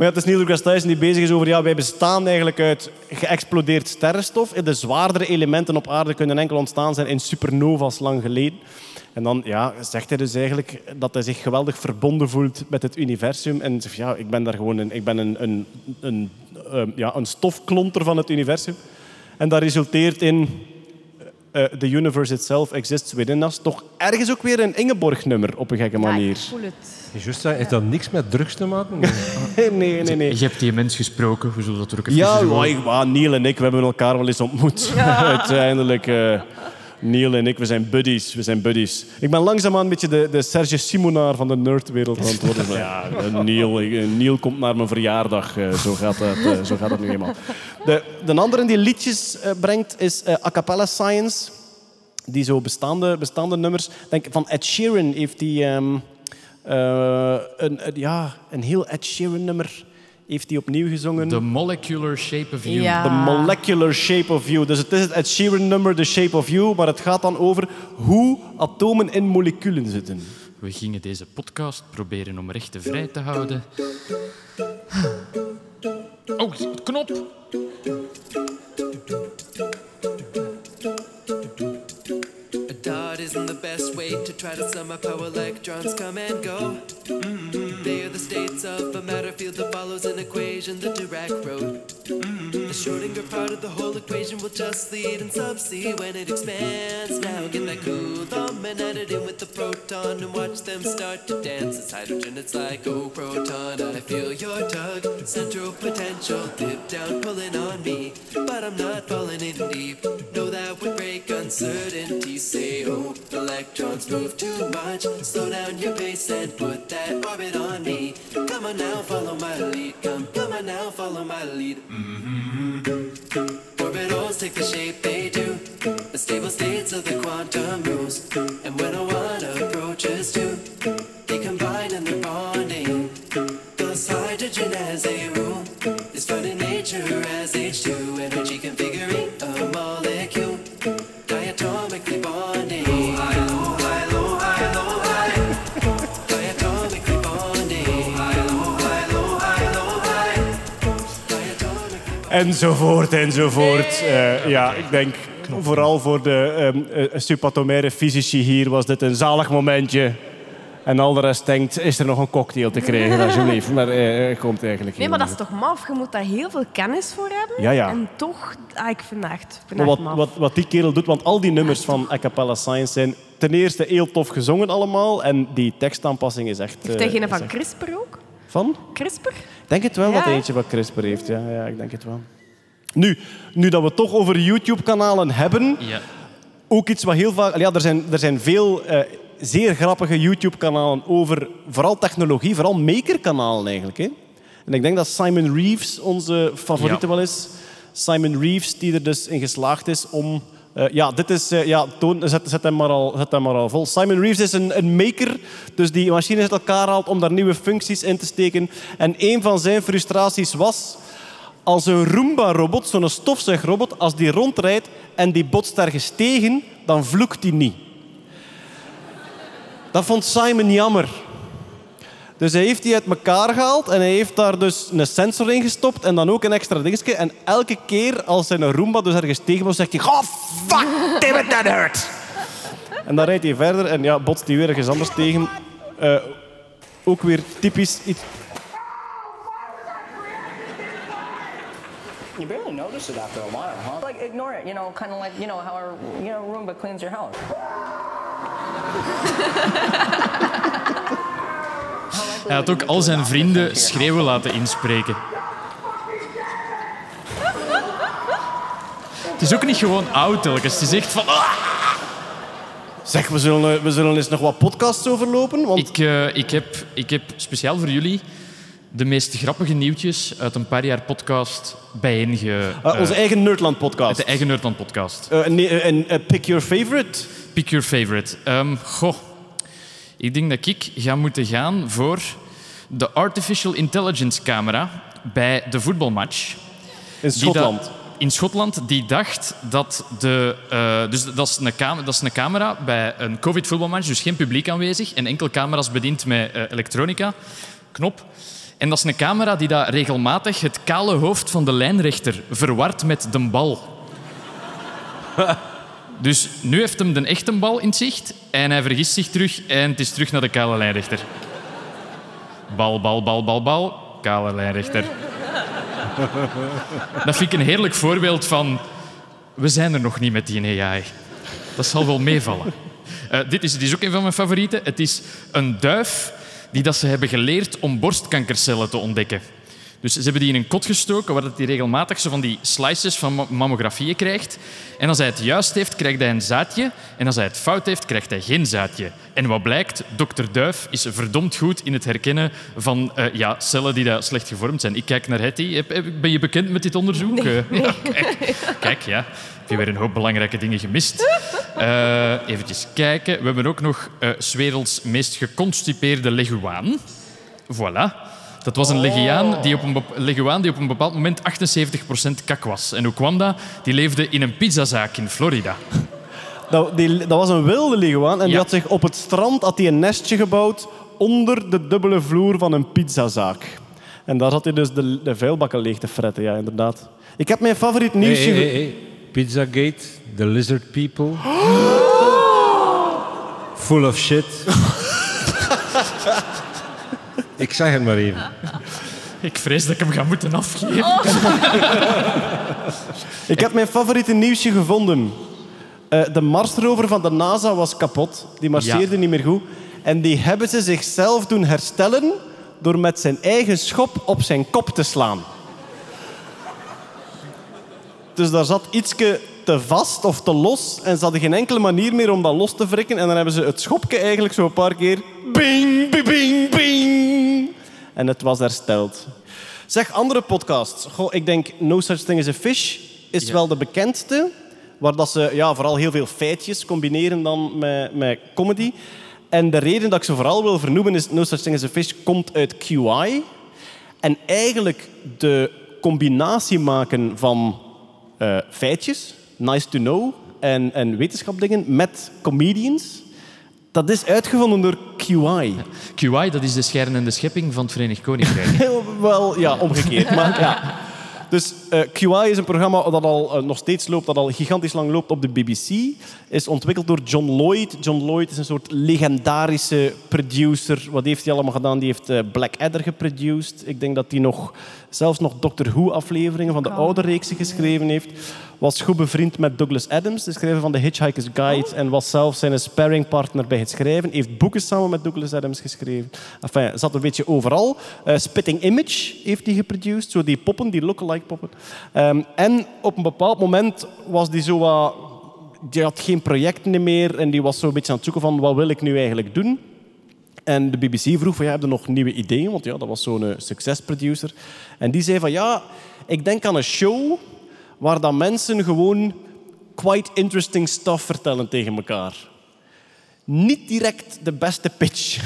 Maar het is Neil deGrasse Tyson die bezig is over... Ja, wij bestaan eigenlijk uit geëxplodeerd sterrenstof. De zwaardere elementen op aarde kunnen enkel ontstaan zijn in supernova's lang geleden. En dan ja, zegt hij dus eigenlijk dat hij zich geweldig verbonden voelt met het universum. En zegt, ja, ik ben daar gewoon een, ik ben een, een, een, ehm, ja, een stofklonter van het universum. En dat resulteert in... eh, The universe itself exists within us. Toch ergens ook weer een Ingeborg-nummer op een gekke Ja, manier. ik voel het. Juist, dat- heeft dat niks met drugs te maken? Nee, nee, nee. nee. Je hebt die mens gesproken. We zullen dat er ook even Ja, maar ik- maar Neil en ik, we hebben elkaar wel eens ontmoet. Uiteindelijk, eh, Neil en ik, we zijn buddies. We zijn buddies. Ik ben langzaamaan een beetje de, de Serge Simonaar van de nerdwereld aan het worden. Ja, eh, Neil, eh, Neil komt naar mijn verjaardag. eh, zo, gaat dat, zo gaat dat nu eenmaal. De, de andere die liedjes brengt is A Cappella Science. Die zo bestaande, bestaande nummers... Denk, van Ed Sheeran heeft die... ehm, eh, een, een- ja, een heel Ed Sheeran nummer heeft hij opnieuw gezongen. The Molecular Shape of You. Ja. The Molecular Shape of You. Dus het is het Ed Sheeran nummer, The Shape of You, maar het gaat dan over hoe atomen in moleculen zitten. We gingen deze podcast proberen om rechten vrij te houden. Oh, knop! A dot isn't the best way to try to sum up how electrons come and go. Mhm. They are the states of a matter field that follows an equation the Dirac wrote. The Schrodinger part of the whole equation will just lead in sub C when it expands. Now get that Coulomb and add it in with the proton and watch them start to dance. It's hydrogen, it's like, oh, proton, I feel your tug. Central potential, dip down, pulling on me. But I'm not falling in deep. Know that would break uncertainty. Say, oh, electrons move too much. Slow down your pace and put that orbit on me. Come on now, follow my lead. Come, come on now, follow my lead. Mm-hmm. Orbitals take the shape they do, the stable states of the quantum rules. And when a one approaches two, Enzovoort, enzovoort. Eh, ja, ik denk vooral voor de subatomaire fysici hier was dit een zalig momentje. En al de rest denkt, is er nog een cocktail te krijgen, alsjeblieft. Maar eh, eh, komt eigenlijk Nee, maar dat is toch maf? Je moet daar heel veel kennis voor hebben. Ja, ja. En toch, ah, ik vind het echt, ik vind Maar het wat, maf. wat, wat die kerel doet, want al die nummers van A Cappella Science zijn ten eerste heel tof gezongen allemaal. En die tekstaanpassing is echt... Heeft hij geen van echt- CRISPR ook? Van? CRISPR? Ik denk het wel Ja, dat hij eentje van CRISPR heeft. Ja, ja, ik denk het wel. Nu, nu dat we het toch over YouTube-kanalen hebben, Ja. ook iets wat heel vaak... Ja, er zijn, er zijn veel eh, zeer grappige YouTube-kanalen over vooral technologie, vooral maker-kanalen eigenlijk. Hè? En ik denk dat Simon Reeves onze favoriete Ja. wel is. Simon Reeves, die er dus in geslaagd is om... eh, ja, dit is... eh, ja, toon, zet, hem maar al, zet hem maar al vol. Simon Reeves is een, een maker, dus die machines uit elkaar haalt om daar nieuwe functies in te steken. En een van zijn frustraties was... Als een Roomba-robot, zo'n stofzuigrobot, als die rondrijdt en die botst ergens tegen, dan vloekt die niet. Dat vond Simon jammer. Dus hij heeft die uit elkaar gehaald en hij heeft daar dus een sensor in gestopt en dan ook een extra dingetje. En elke keer als hij een Roomba dus ergens tegen was, zegt hij... Oh, fuck, damn it, that hurt. En dan rijdt hij verder en ja, botst hij weer ergens anders tegen. Eh, ook weer typisch iets... You barely notice it after a while, huh? Like ignore it, you know, kind of like you know how a you know Roomba cleans your house. Hij had ook al zijn vrienden schreeuwen laten inspreken. Het is ook niet gewoon oud telkens. Het is echt van... "Ah!" Zeg, we zullen, eh, we zullen eens nog wat podcasts overlopen. Want Ik, eh, ik, heb, ik heb speciaal voor jullie de meest grappige nieuwtjes uit een paar jaar podcast bijeenge... eh, onze eh, eigen Nerdland-podcast. de eigen Nerdland podcast. Eh, nee, eh, en eh, pick your favorite. Pick your favorite. Ehm, goh, ik denk dat ik ga moeten gaan voor de Artificial Intelligence camera bij de voetbalmatch. In Schotland. in Schotland, die dacht dat de... eh, dus dat is, een cam- dat is een camera bij een COVID-voetbalmatch, dus geen publiek aanwezig en enkel camera's bediend met eh, elektronica, knop. En dat is een camera die dat regelmatig het kale hoofd van de lijnrechter verward met de bal. Dus nu heeft hem de echte bal in zicht en hij vergist zich terug en het is terug naar de kale lijnrechter. Bal, bal, bal, bal, bal, kale lijnrechter. Dat vind ik een heerlijk voorbeeld van... We zijn er nog niet met die AI. Dat zal wel meevallen. Eh, dit, is, is ook een van mijn favorieten. Het is een duif die dat ze hebben geleerd om borstkankercellen te ontdekken. Dus ze hebben die in een kot gestoken waar hij regelmatig zo van die slices van ma- mammografieën krijgt. En als hij het juist heeft, krijgt hij een zaadje. En als hij het fout heeft, krijgt hij geen zaadje. En wat blijkt? Dokter Duif is verdomd goed in het herkennen van eh, ja, cellen die daar slecht gevormd zijn. Ik kijk naar Hetty. Ben je bekend met dit onderzoek? Eh, ja, kijk. kijk, ja. Heb je weer een hoop belangrijke dingen gemist. Eh eventjes kijken. We hebben ook nog eh 's werelds meest geconstipeerde leguaan. Voilà. Dat was een leguaan die op een, leguaan die op een bepaald moment 78% kak was. En hoe kwam dat? Die leefde in een pizzazaak in Florida. Dat, die, dat was een wilde leguaan en die had zich op het strand had hij een nestje gebouwd onder de dubbele vloer van een pizzazaak. En daar had hij dus de, de vuilbakken leeg te fretten, ja, inderdaad. Ik heb mijn favoriet nieuwsje... hey, hey. Pizzagate, the lizard people. Full of shit. Ik zeg het maar even. Ik vrees dat ik hem ga moeten afgeven. Ik heb mijn favoriete nieuwsje gevonden. Eh, de Marsrover van de NASA was kapot. Die marcheerde Ja. niet meer goed. En die hebben ze zichzelf doen herstellen door met zijn eigen schop op zijn kop te slaan. Dus daar zat ietske te vast of te los en ze hadden geen enkele manier meer om dat los te wrikken. En dan hebben ze het schopje eigenlijk zo een paar keer... Bing. En het was hersteld. Zeg, andere podcasts. Goh, ik denk No Such Thing as a Fish is Ja. wel de bekendste. Waar dat ze ja, vooral heel veel feitjes combineren dan met, met comedy. En de reden dat ik ze vooral wil vernoemen is No Such Thing as a Fish komt uit QI. En eigenlijk de combinatie maken van eh, feitjes, nice to know, en, en wetenschapdingen met comedians, dat is uitgevonden door QI. QI, dat is de schijn en de schepping van het Verenigd Koninkrijk. Heel wel, ja, omgekeerd. Maar, ja. Dus eh, QI is een programma dat al eh, nog steeds loopt, dat al gigantisch lang loopt op de BBC. Is ontwikkeld door John Lloyd. John Lloyd is een soort legendarische producer. Wat heeft hij allemaal gedaan? Die heeft eh, Blackadder geproduced. Ik denk dat hij nog, zelfs nog Doctor Who-afleveringen van de oude reeksen geschreven heeft. Was goed bevriend met Douglas Adams, de schrijver van The Hitchhiker's Guide. En was zelf zijn sparringpartner bij het schrijven. Heeft boeken samen met Douglas Adams geschreven. Enfin, zat een beetje overal. Eh, Spitting Image heeft hij geproduced. Zo die poppen, die lookalike poppen. Ehm, en op een bepaald moment was die zo wat... Die had geen projecten meer en die was zo een beetje aan het zoeken van wat wil ik nu eigenlijk doen. En de BBC vroeg van, ja, heb je nog nieuwe ideeën? Want ja, dat was zo'n eh, succesproducer. En die zei van, ja, ik denk aan een show waar dat mensen gewoon quite interesting stuff vertellen tegen elkaar. Niet direct de beste pitch.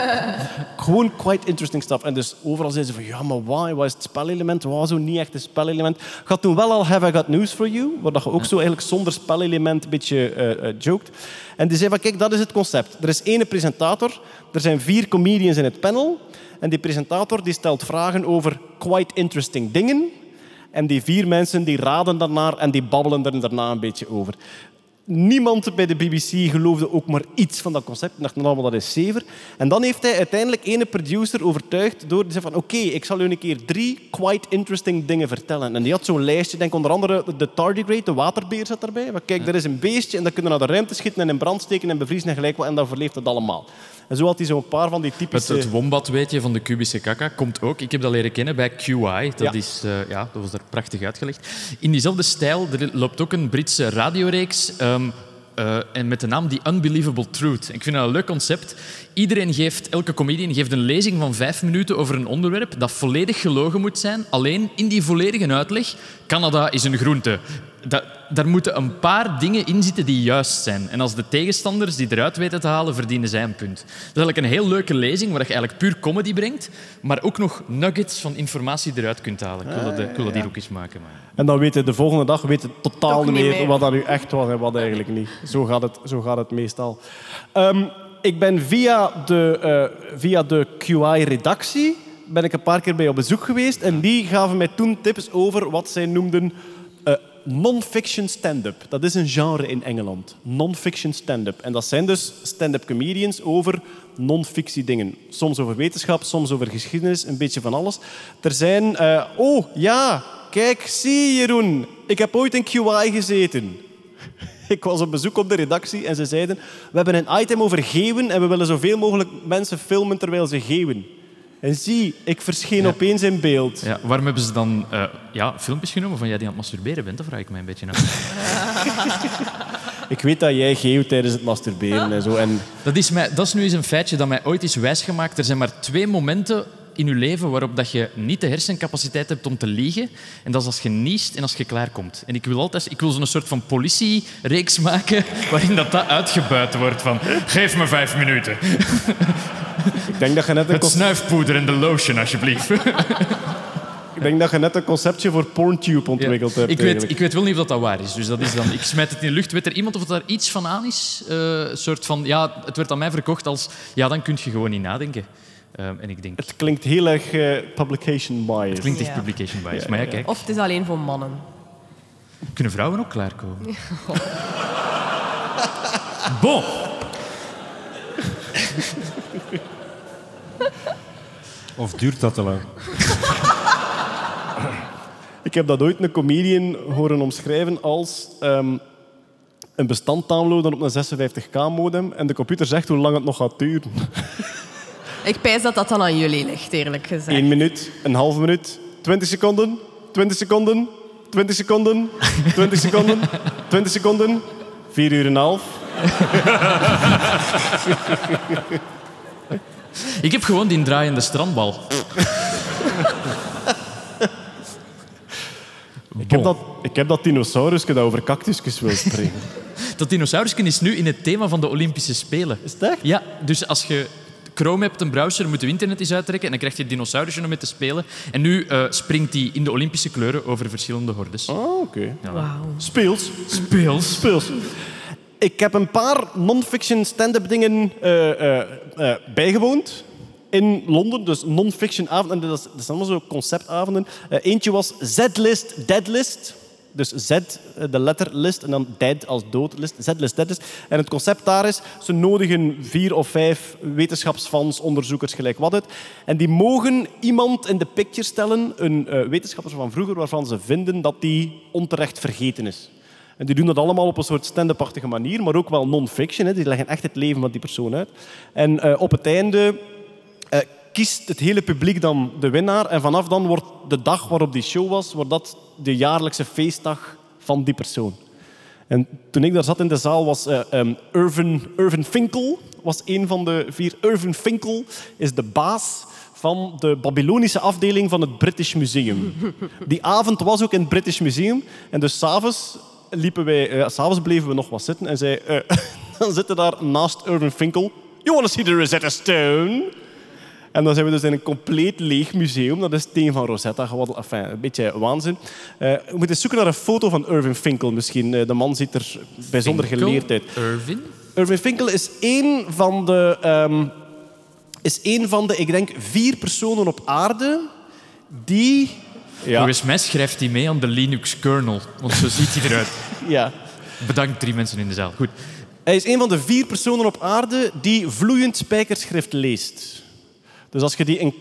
gewoon quite interesting stuff. En dus overal zeiden ze van, ja, maar why? Wat is het spelelement? Wat zo niet echt een spelelement? Gaat toen wel al Have I Got News For You, waar dat je ook zo eigenlijk zonder spelelement een beetje eh, joked. En die zei van, kijk, dat is het concept. Er is één presentator, er zijn vier comedians in het panel. En die presentator die stelt vragen over quite interesting dingen. En die vier mensen die raden daarnaar en die babbelen er daarna een beetje over. Niemand bij de BBC geloofde ook maar iets van dat concept. Die dachten allemaal, dat is zever. En dan heeft hij uiteindelijk ene producer overtuigd door te zeggen van oké, ik zal u een keer drie quite interesting dingen vertellen. En die had zo'n lijstje, denk onder andere de tardigrade, de waterbeer zat daarbij. Maar kijk, er is een beestje en dat kunnen we naar de ruimte schieten en in brand steken en bevriezen en gelijk wat en dan overleeft het allemaal. En zo had hij zo'n paar van die Het, typische... het wombat, weet je, van de Cubische kaka komt ook. Ik heb dat leren kennen bij QI. Dat, Ja. is, eh, ja, dat was daar prachtig uitgelegd. In diezelfde stijl er loopt ook een Britse radioreeks. Ehm, eh, en met de naam The Unbelievable Truth. Ik vind dat een leuk concept. Iedereen geeft, elke comedian geeft een lezing van vijf minuten over een onderwerp dat volledig gelogen moet zijn. Alleen in die volledige uitleg, Canada is een groente. Da- daar moeten een paar dingen in zitten die juist zijn. En als de tegenstanders die eruit weten te halen, verdienen zij een punt. Dat is eigenlijk een heel leuke lezing waar je eigenlijk puur comedy brengt, maar ook nog nuggets van informatie eruit kunt halen. Ik wil dat, ik wil dat hier ook eens maken. Maar... En dan weten de volgende dag weten totaal Toch niet meer. wat dat nu echt was en wat eigenlijk niet. Zo gaat het, zo gaat het meestal. Ehm, ik ben via de, eh, via de QI-redactie ben ik een paar keer bij op bezoek geweest. En die gaven mij toen tips over wat zij noemden eh, non-fiction stand-up. Dat is een genre in Engeland. Non-fiction stand-up. En dat zijn dus stand-up comedians over non-fictie dingen. Soms over wetenschap, soms over geschiedenis, een beetje van alles. Er zijn... eh, oh, ja, kijk, zie Jeroen. Ik heb ooit in QI gezeten. Ik was op bezoek op de redactie en ze zeiden... We hebben een item over geeuwen en we willen zoveel mogelijk mensen filmen terwijl ze geeuwen. En zie, ik verscheen opeens in beeld. Ja, waarom hebben ze dan eh, ja, filmpjes genomen van jij die aan het masturberen bent? Dat vraag ik mij een beetje af. Ik weet dat jij geeuwt tijdens het masturberen en zo. En Dat is, mij, dat is nu eens een feitje dat mij ooit is wijsgemaakt. Er zijn maar twee momenten in je leven waarop dat je niet de hersencapaciteit hebt om te liegen. En dat is als je niest en als je klaarkomt. En ik wil altijd ik wil zo'n soort van politiereeks maken waarin dat, dat uitgebuit wordt van geef me vijf minuten. ik denk dat je net een, Het snuifpoeder en de lotion, alsjeblieft. ik denk dat je net een conceptje voor PornTube ontwikkeld hebt. ik, weet, ik weet wel niet of dat, dat waar is. Dus dat is dan, ik smijt het in de lucht. Weet er iemand of daar iets van aan is? Eh, soort van, ja, het werd aan mij verkocht als... Ja, dan kun je gewoon niet nadenken. Eh, en ik denk... Het Het klinkt heel erg eh, publication bias. klinkt echt Ja. publication bias. Maar ja, kijk. Of het is alleen voor mannen. Kunnen vrouwen ook klaarkomen? Bon. Of duurt dat te lang? Ik heb dat ooit een comedian horen omschrijven als ehm, een bestand downloaden op een 56k-modem en de computer zegt hoe lang het nog gaat duren. Ik pijs dat dat dan aan jullie ligt, eerlijk gezegd. 1 minuut, een halve minuut, 20 seconden, 20 seconden, 20 seconden, 20 seconden, 20 seconden, 4 uur en een half. Ik heb gewoon die draaiende strandbal. Ik heb dat, ik heb dat dinosaurusje dat over cactusjes wil springen. Dat dinosaurusje is nu in het thema van de Olympische Spelen. Is het echt? Ja, dus als je Chrome hebt, een browser, moet je internet eens uittrekken en dan krijg je het dinosaurusje om mee te spelen. En nu eh, springt hij in de Olympische kleuren over verschillende hordes. Oh, oké. Wauw. Speels. Speels. Speels. Ik heb een paar non-fiction stand-up dingen eh, eh, eh, bijgewoond. in Londen, dus non-fiction avonden. En dat, is, dat zijn allemaal zo conceptavonden. Eentje was Z-list, Deadlist. Dus Z, eh, de letterlist, en dan dead als doodlist. Z-list, deadlist. En het concept daar is, ze nodigen vier of vijf wetenschapsfans, onderzoekers, gelijk wat het. En die mogen iemand in de picture stellen, een eh, wetenschapper van vroeger, waarvan ze vinden dat die onterecht vergeten is. En die doen dat allemaal op een soort stand-up-achtige manier, maar ook wel non-fiction. Die leggen echt het leven van die persoon uit. En eh, op het einde kiest het hele publiek dan de winnaar. En vanaf dan wordt de dag waarop die show was, wordt dat de jaarlijkse feestdag van die persoon. En toen ik daar zat in de zaal was eh, ehm, Irvin, Irvin Finkel was een van de vier. Irvin Finkel is de baas van de Babylonische afdeling van het British Museum. Die avond was ook in het British Museum. En dus s'avonds liepen wij, eh, s'avonds bleven we nog wat zitten en zei, eh, dan zitten daar naast Irvin Finkel. You want to see the Rosetta Stone? En dan zijn we dus in een compleet leeg museum. Dat is het thema van Rosetta. Gewoon, enfin, een beetje waanzin. Eh, we moeten zoeken naar een foto van Irvin Finkel misschien. Eh, de man ziet er bijzonder Finkel? geleerd uit. Irvin? Irvin Finkel is één van de... ehm, is één van de, ik denk, vier personen op aarde die... Ja, Volgens mij schrijft hij mee aan de Linux kernel, want zo ziet hij eruit. ja. Bedankt, drie mensen in de zaal. Goed. Hij is een van de vier personen op aarde die vloeiend spijkerschrift leest. Dus als je die een,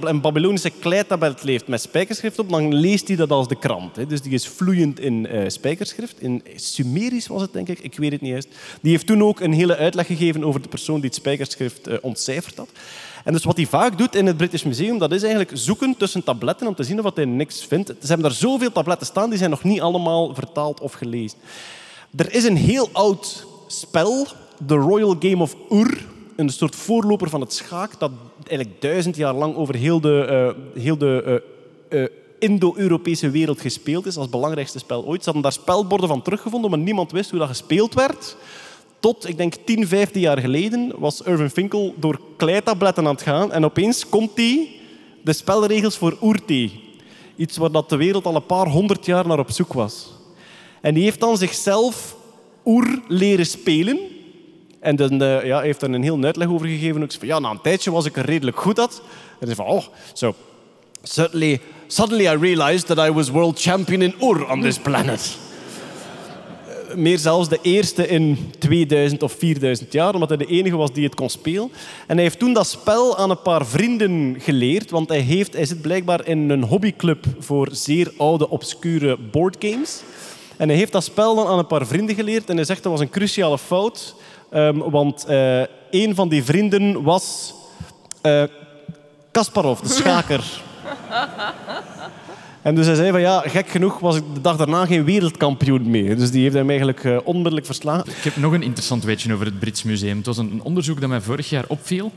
een Babylonische kleitablet leest met spijkerschrift op, dan leest hij dat als de krant. Hè. Dus die is vloeiend in eh, spijkerschrift. In Sumerisch was het, denk ik. Ik weet het niet juist. Die heeft toen ook een hele uitleg gegeven over de persoon die het spijkerschrift eh, ontcijferd had. En dus wat hij vaak doet in het British Museum, dat is eigenlijk zoeken tussen tabletten om te zien of hij niks vindt. Ze hebben daar zoveel tabletten staan, die zijn nog niet allemaal vertaald of gelezen. Er is een heel oud spel, The Royal Game of Ur, een soort voorloper van het schaak, dat eigenlijk duizend jaar lang over heel de, eh, heel de eh, eh, Indo-Europese wereld gespeeld is, als belangrijkste spel ooit. Ze hadden daar spelborden van teruggevonden, maar niemand wist hoe dat gespeeld werd. Tot, ik denk, 10, 15 jaar geleden was Irvin Finkel door kleitabletten aan het gaan en opeens komt hij de spelregels voor Oerte. Iets waar dat de wereld al een paar honderd jaar naar op zoek was. En die heeft dan zichzelf oer leren spelen. En dan, eh, ja, heeft er een heel uitleg over gegeven. Ook zo van, ja, na een tijdje was ik er redelijk goed at. En zei van, oh, so, suddenly, suddenly I realized that I was world champion in Ur on this planet. Eh, Meer zelfs de eerste in 2000 of 4000 jaar, omdat hij de enige was die het kon spelen. En hij heeft toen dat spel aan een paar vrienden geleerd, want hij, heeft, hij zit blijkbaar in een hobbyclub voor zeer oude, obscure boardgames. En hij heeft dat spel dan aan een paar vrienden geleerd en hij zegt dat was een cruciale fout, ehm, want eh, een van die vrienden was eh, Kasparov, de schaker. En dus hij zei van ja, gek genoeg was ik de dag daarna geen wereldkampioen meer. Dus die heeft hem eigenlijk eh, onmiddellijk verslagen. Ik heb nog een interessant weetje over het Brits Museum. Het was een, een onderzoek dat mij vorig jaar opviel.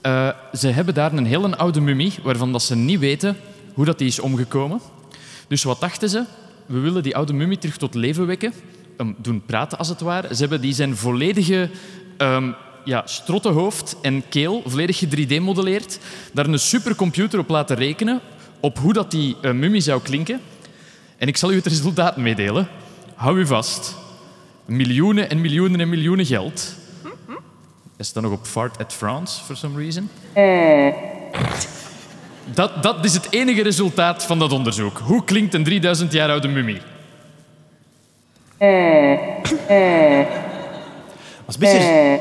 Eh, ze hebben daar een hele oude mummie waarvan dat ze niet weten hoe dat die is omgekomen. Dus wat dachten ze? We willen die oude mummie terug tot leven wekken. Hem doen praten als het ware. Ze hebben die zijn volledige ehm ja, strottenhoofd en keel volledig 3D-modelleerd. Daar een supercomputer op laten rekenen op hoe dat die eh, mummie zou klinken. En ik zal u het resultaat meedelen. Hou u vast. Miljoenen en miljoenen en miljoenen geld. Hij staat nog op Fart at France, for some reason. Dat, dat is het enige resultaat van dat onderzoek. Hoe klinkt een 3000 jaar oude mummie? Was een beetje,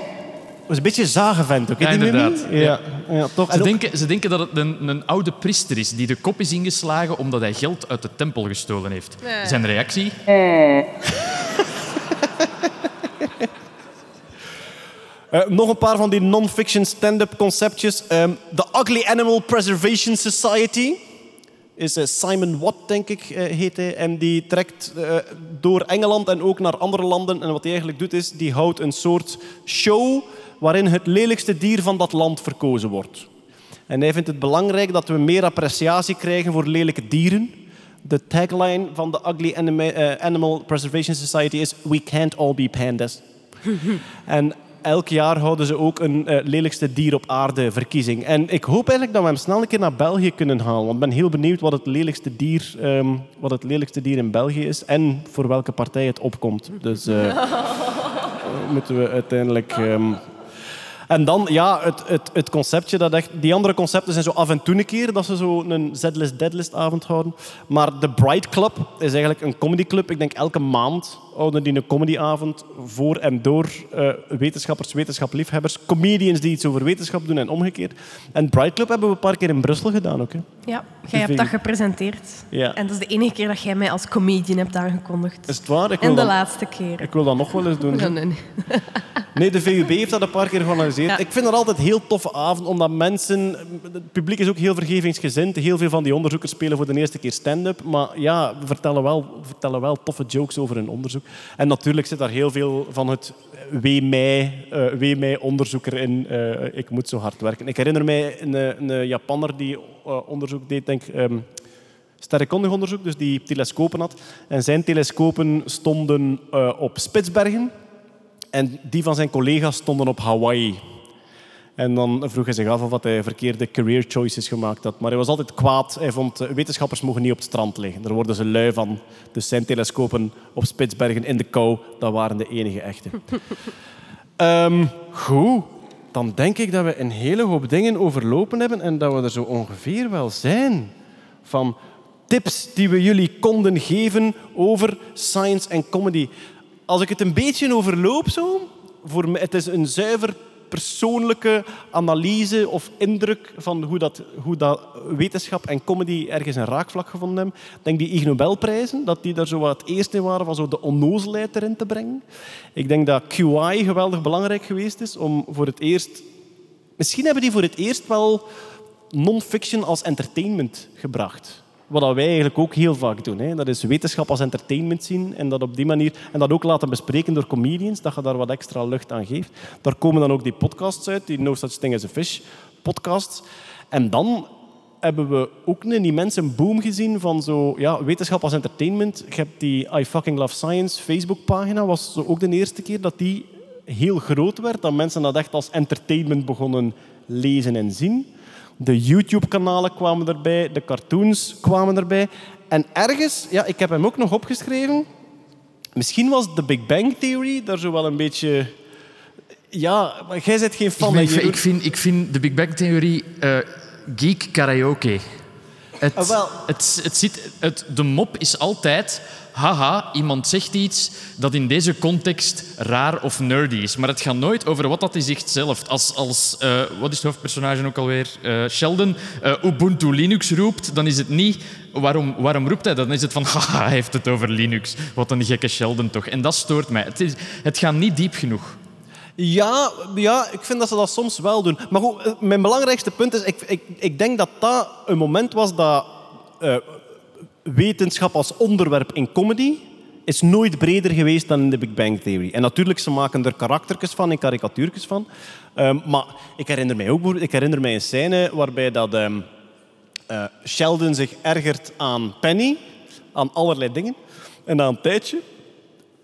was een beetje zagenvent ook, hè, Ja, die mummie? inderdaad. Ja, ja, toch. Ze ook- denken, ze denken dat het een, een oude priester is die de kop is ingeslagen omdat hij geld uit de tempel gestolen heeft. Nee. Zijn reactie? Eh, nog een paar van die non-fiction stand-up conceptjes. Ehm, The Ugly Animal Preservation Society. Is eh, Simon Watt, denk ik, eh, heet hij. En die trekt eh, door Engeland en ook naar andere landen. En wat hij eigenlijk doet, is die houdt een soort show waarin het lelijkste dier van dat land verkozen wordt. En hij vindt het belangrijk dat we meer appreciatie krijgen voor lelijke dieren. De tagline van de Ugly Anima- Animal Preservation Society is We can't all be pandas. En elk jaar houden ze ook een eh, lelijkste dier op aarde verkiezing. En ik hoop eigenlijk dat we hem snel een keer naar België kunnen halen. Want ik ben heel benieuwd wat het lelijkste dier, ehm, wat het lelijkste dier in België is. En voor welke partij het opkomt. Dus eh, moeten we uiteindelijk... ehm, En dan, ja, het, het, het conceptje dat echt... Die andere concepten zijn zo af en toe een keer dat ze zo een Z-list, deadlist avond houden. Maar de Bright Club is eigenlijk een comedyclub. Ik denk elke maand houden die een comedyavond voor en door eh, wetenschappers, wetenschap-liefhebbers, comedians die iets over wetenschap doen en omgekeerd. En Bright Club hebben we een paar keer in Brussel gedaan ook. Hè. Ja, jij hebt dat gepresenteerd. Ja. En dat is de enige keer dat jij mij als comedian hebt aangekondigd. Is het waar? Ik wil En de laatste keer. Ik wil dat nog wel eens doen. Nee, nee, nee. Nee, de VUB heeft dat een paar keer georganiseerd. Ja. Ik vind dat altijd een heel toffe avond, omdat mensen... Het publiek is ook heel vergevingsgezind. Heel veel van die onderzoekers spelen voor de eerste keer stand-up. Maar ja, vertellen wel, vertellen wel toffe jokes over hun onderzoek. En natuurlijk zit daar heel veel van het wee mij, eh, wee mij onderzoeker in. eh, ik moet zo hard werken. Ik herinner mij een, een, een Japanner die eh, onderzoek deed, denk ik... ehm, sterrenkundig onderzoek, dus die telescopen had. En zijn telescopen stonden eh, op Spitsbergen en die van zijn collega's stonden op Hawaii. En dan vroeg hij zich af of wat hij verkeerde career choices gemaakt had. Maar hij was altijd kwaad. Hij vond eh, wetenschappers mogen niet op het strand liggen. Daar worden ze lui van. Dus zijn telescopen op Spitsbergen in de kou, dat waren de enige echte. Ehm, goed, dan denk ik dat we een hele hoop dingen overlopen hebben en dat we er zo ongeveer wel zijn. Van tips die we jullie konden geven over science en comedy. Als ik het een beetje overloop zo, voor mij, het is een zuiver persoonlijke analyse of indruk van hoe dat, hoe dat wetenschap en comedy ergens een raakvlak gevonden hebben. Ik denk die Ig Nobelprijzen, dat die daar zo wat het eerste in waren van zo de onnozelheid erin te brengen. Ik denk dat QI geweldig belangrijk geweest is om voor het eerst... Misschien hebben die voor het eerst wel non-fiction als entertainment gebracht. Wat wij eigenlijk ook heel vaak doen. Hè. Dat is wetenschap als entertainment zien en dat op die manier en dat ook laten bespreken door comedians, dat je daar wat extra lucht aan geeft. Daar komen dan ook die podcasts uit, die No Such Thing as a Fish podcasts. En dan hebben we ook een immense boom gezien van zo, ja, wetenschap als entertainment. Je hebt die I Fucking Love Science Facebookpagina, was zo ook de eerste keer dat die heel groot werd, dat mensen dat echt als entertainment begonnen lezen en zien. De YouTube-kanalen kwamen erbij, de cartoons kwamen erbij. En ergens, ja, ik heb hem ook nog opgeschreven. Misschien was de Big Bang Theory daar zo wel een beetje. Ja, maar jij bent geen fan Ik, ben- ik, vind, ik vind de Big Bang Theorie eh, geek karaoke. Het, Ah, wel. het, het zit, het, de mop is altijd... Haha, iemand zegt iets dat in deze context raar of nerdy is. Maar het gaat nooit over wat dat hij zegt zelf. Als, als eh, wat is het hoofdpersonage ook alweer? Eh, Sheldon eh, Ubuntu Linux roept, dan is het niet... Waarom, waarom roept hij dat? Dan is het van, haha, hij heeft het over Linux. Wat een gekke Sheldon toch. En dat stoort mij. Het, is, het gaat niet diep genoeg. Ja, ja, ik vind dat ze dat soms wel doen. Maar goed, eh, mijn belangrijkste punt is, ik, ik, ik denk dat dat een moment was dat eh, wetenschap als onderwerp in comedy is nooit breder geweest dan in de Big Bang Theory. En natuurlijk, ze maken er karaktertjes van en karikatuurtjes van. Ehm, maar ik herinner mij ook ik herinner mij een scène waarbij dat, ehm, eh, Sheldon zich ergert aan Penny, aan allerlei dingen. En na een tijdje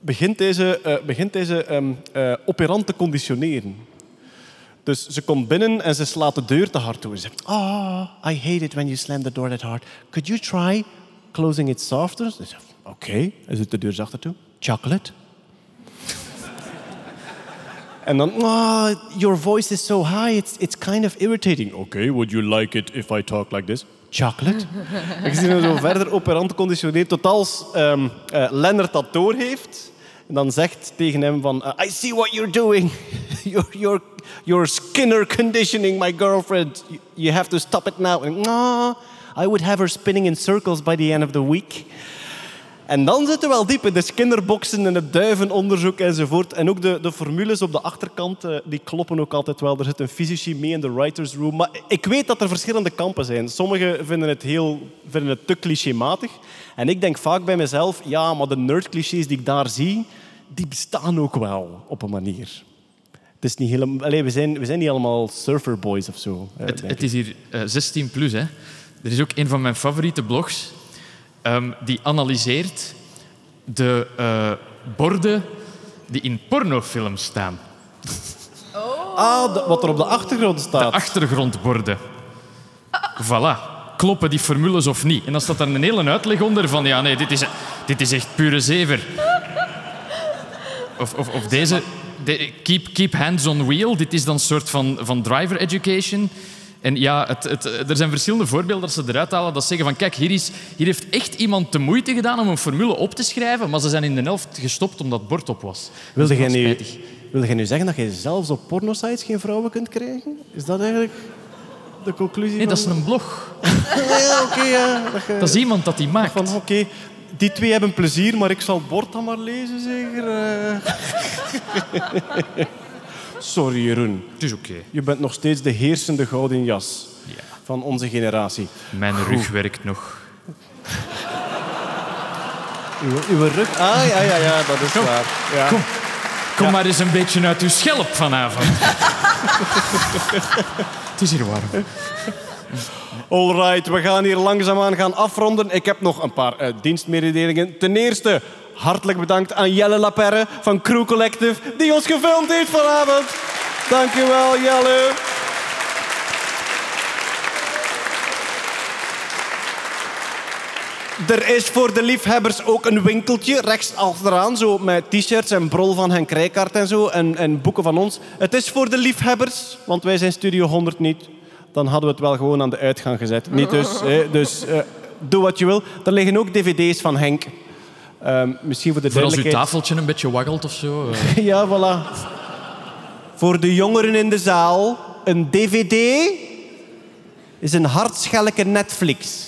begint deze, eh, begint deze ehm, eh, operant te conditioneren. Dus ze komt binnen en ze slaat de deur te hard toe. Ze zegt, oh, I hate it when you slam the door that hard. Could you try closing it softer? Ze zegt, oké. Hij zet de deur zachter toe. Chocolate? En dan, oh, your voice is so high, it's, it's kind of irritating. Okay, would you like it if I talk like this? Chocolate? je ziet hem zo verder operant conditioneerd, tot als ehm eh, Leonard dat doorheeft. Dan zegt tegen hem van, eh, I see what you're doing. you're, you're, you're Skinner conditioning my girlfriend. You, have to stop it now. No, I would have her spinning in circles by the end of the week. En dan zitten we wel diep in de skinnerboxen en het duivenonderzoek enzovoort. En ook de, de formules op de achterkant, eh, die kloppen ook altijd wel. Er zit een fysici mee in de writer's room. Maar ik weet dat er verschillende kampen zijn. Sommigen vinden het, heel, vinden het te clichématig. En ik denk vaak bij mezelf, ja, maar de nerdclichés die ik daar zie, die bestaan ook wel op een manier. Het is niet helemaal, allee, we, zijn, we zijn niet allemaal surferboys of zo. eh, Het, het is hier eh, 16 plus. Hè. Er is ook een van mijn favoriete blogs ehm, die analyseert de eh, borden die in pornofilms staan. Ah, de- wat er op de achtergrond staat. De achtergrondborden. Voilà. Kloppen die formules of niet? En dan staat daar een hele uitleg onder van ja, nee, dit is, dit is echt pure zever. Of, of, of deze, de- keep, keep hands on wheel. Dit is dan een soort van, van driver education. En ja, het, het, er zijn verschillende voorbeelden dat ze eruit halen. Dat ze zeggen van, kijk, hier, is, hier heeft echt iemand de moeite gedaan om een formule op te schrijven, maar ze zijn in de helft gestopt omdat het bord op was. Wilde jij nu, wilde jij nu zeggen dat je zelfs op pornosites geen vrouwen kunt krijgen? Is dat eigenlijk de conclusie? Nee, dat is een blog. Ja, oké, ja. Dat, is iemand dat die maakt. Van, oké, die twee hebben plezier, maar ik zal het bord dan maar lezen, zeker? eh. Sorry, Jeroen. Het is oké. Je bent nog steeds de heersende gouden jas Ja. van onze generatie. Mijn rug werkt nog. Uw, uw rug... Ah, ja, ja, ja, dat is Kom, waar. Ja. Kom, kom maar eens een beetje uit uw schelp vanavond. het is hier warm. Alright, we gaan hier langzaamaan gaan afronden. Ik heb nog een paar eh, dienstmededelingen. Ten eerste, hartelijk bedankt aan Jelle Laperre van Crew Collective, die ons gefilmd heeft vanavond. Dankjewel, Jelle. Er is voor de liefhebbers ook een winkeltje rechts achteraan, zo met t-shirts en brol van Henk Rijkaard en zo, en, en boeken van ons. Het is voor de liefhebbers, want wij zijn Studio 100 niet. Dan hadden we het wel gewoon aan de uitgang gezet. Niet dus, hè, dus eh, doe wat je wil. Er liggen ook dvd's van Henk. Ehm, misschien voor de Voor als uw tafeltje een beetje waggelt of zo. eh. Ja, voilà. Voor de jongeren in de zaal, een dvd is een hartschelke Netflix.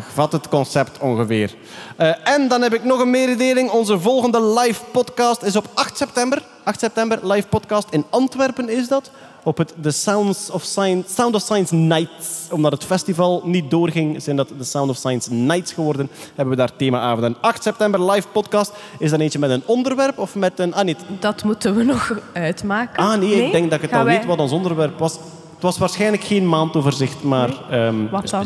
Vat het concept ongeveer. Eh, en dan heb ik nog een mededeling. Onze volgende live podcast is op 8 september. 8 september, live podcast in Antwerpen is dat. Op het The Sounds of Science, Sound of Science Nights. Omdat het festival niet doorging, zijn dat de Sound of Science Nights geworden. Hebben we daar themaavonden. 8 september, live podcast. Is dat eentje met een onderwerp of met een... Ah, niet. Dat moeten we nog uitmaken. Ah, nee, ik denk dat ik het al wij- weet wat ons onderwerp was. Het was waarschijnlijk geen maandoverzicht, maar... ehm, Wat dan?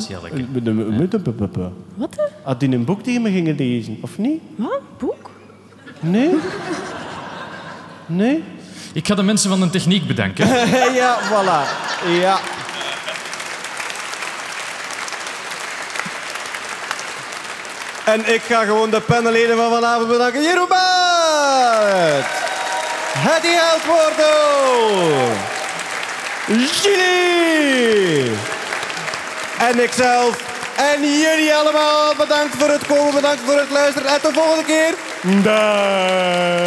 Wat? Had die een boek tegen me gingen lezen, of niet? Wat? Boek? Nee? Nee? Ik ga de mensen van de techniek bedanken. ja, voilà. Ja. En ik ga gewoon de panelleden van vanavond bedanken. Jeroen Baert. Hetty Heltwoordo. Gilly. En ikzelf. En jullie allemaal bedankt voor het komen, bedankt voor het luisteren. En tot de volgende keer. Dag.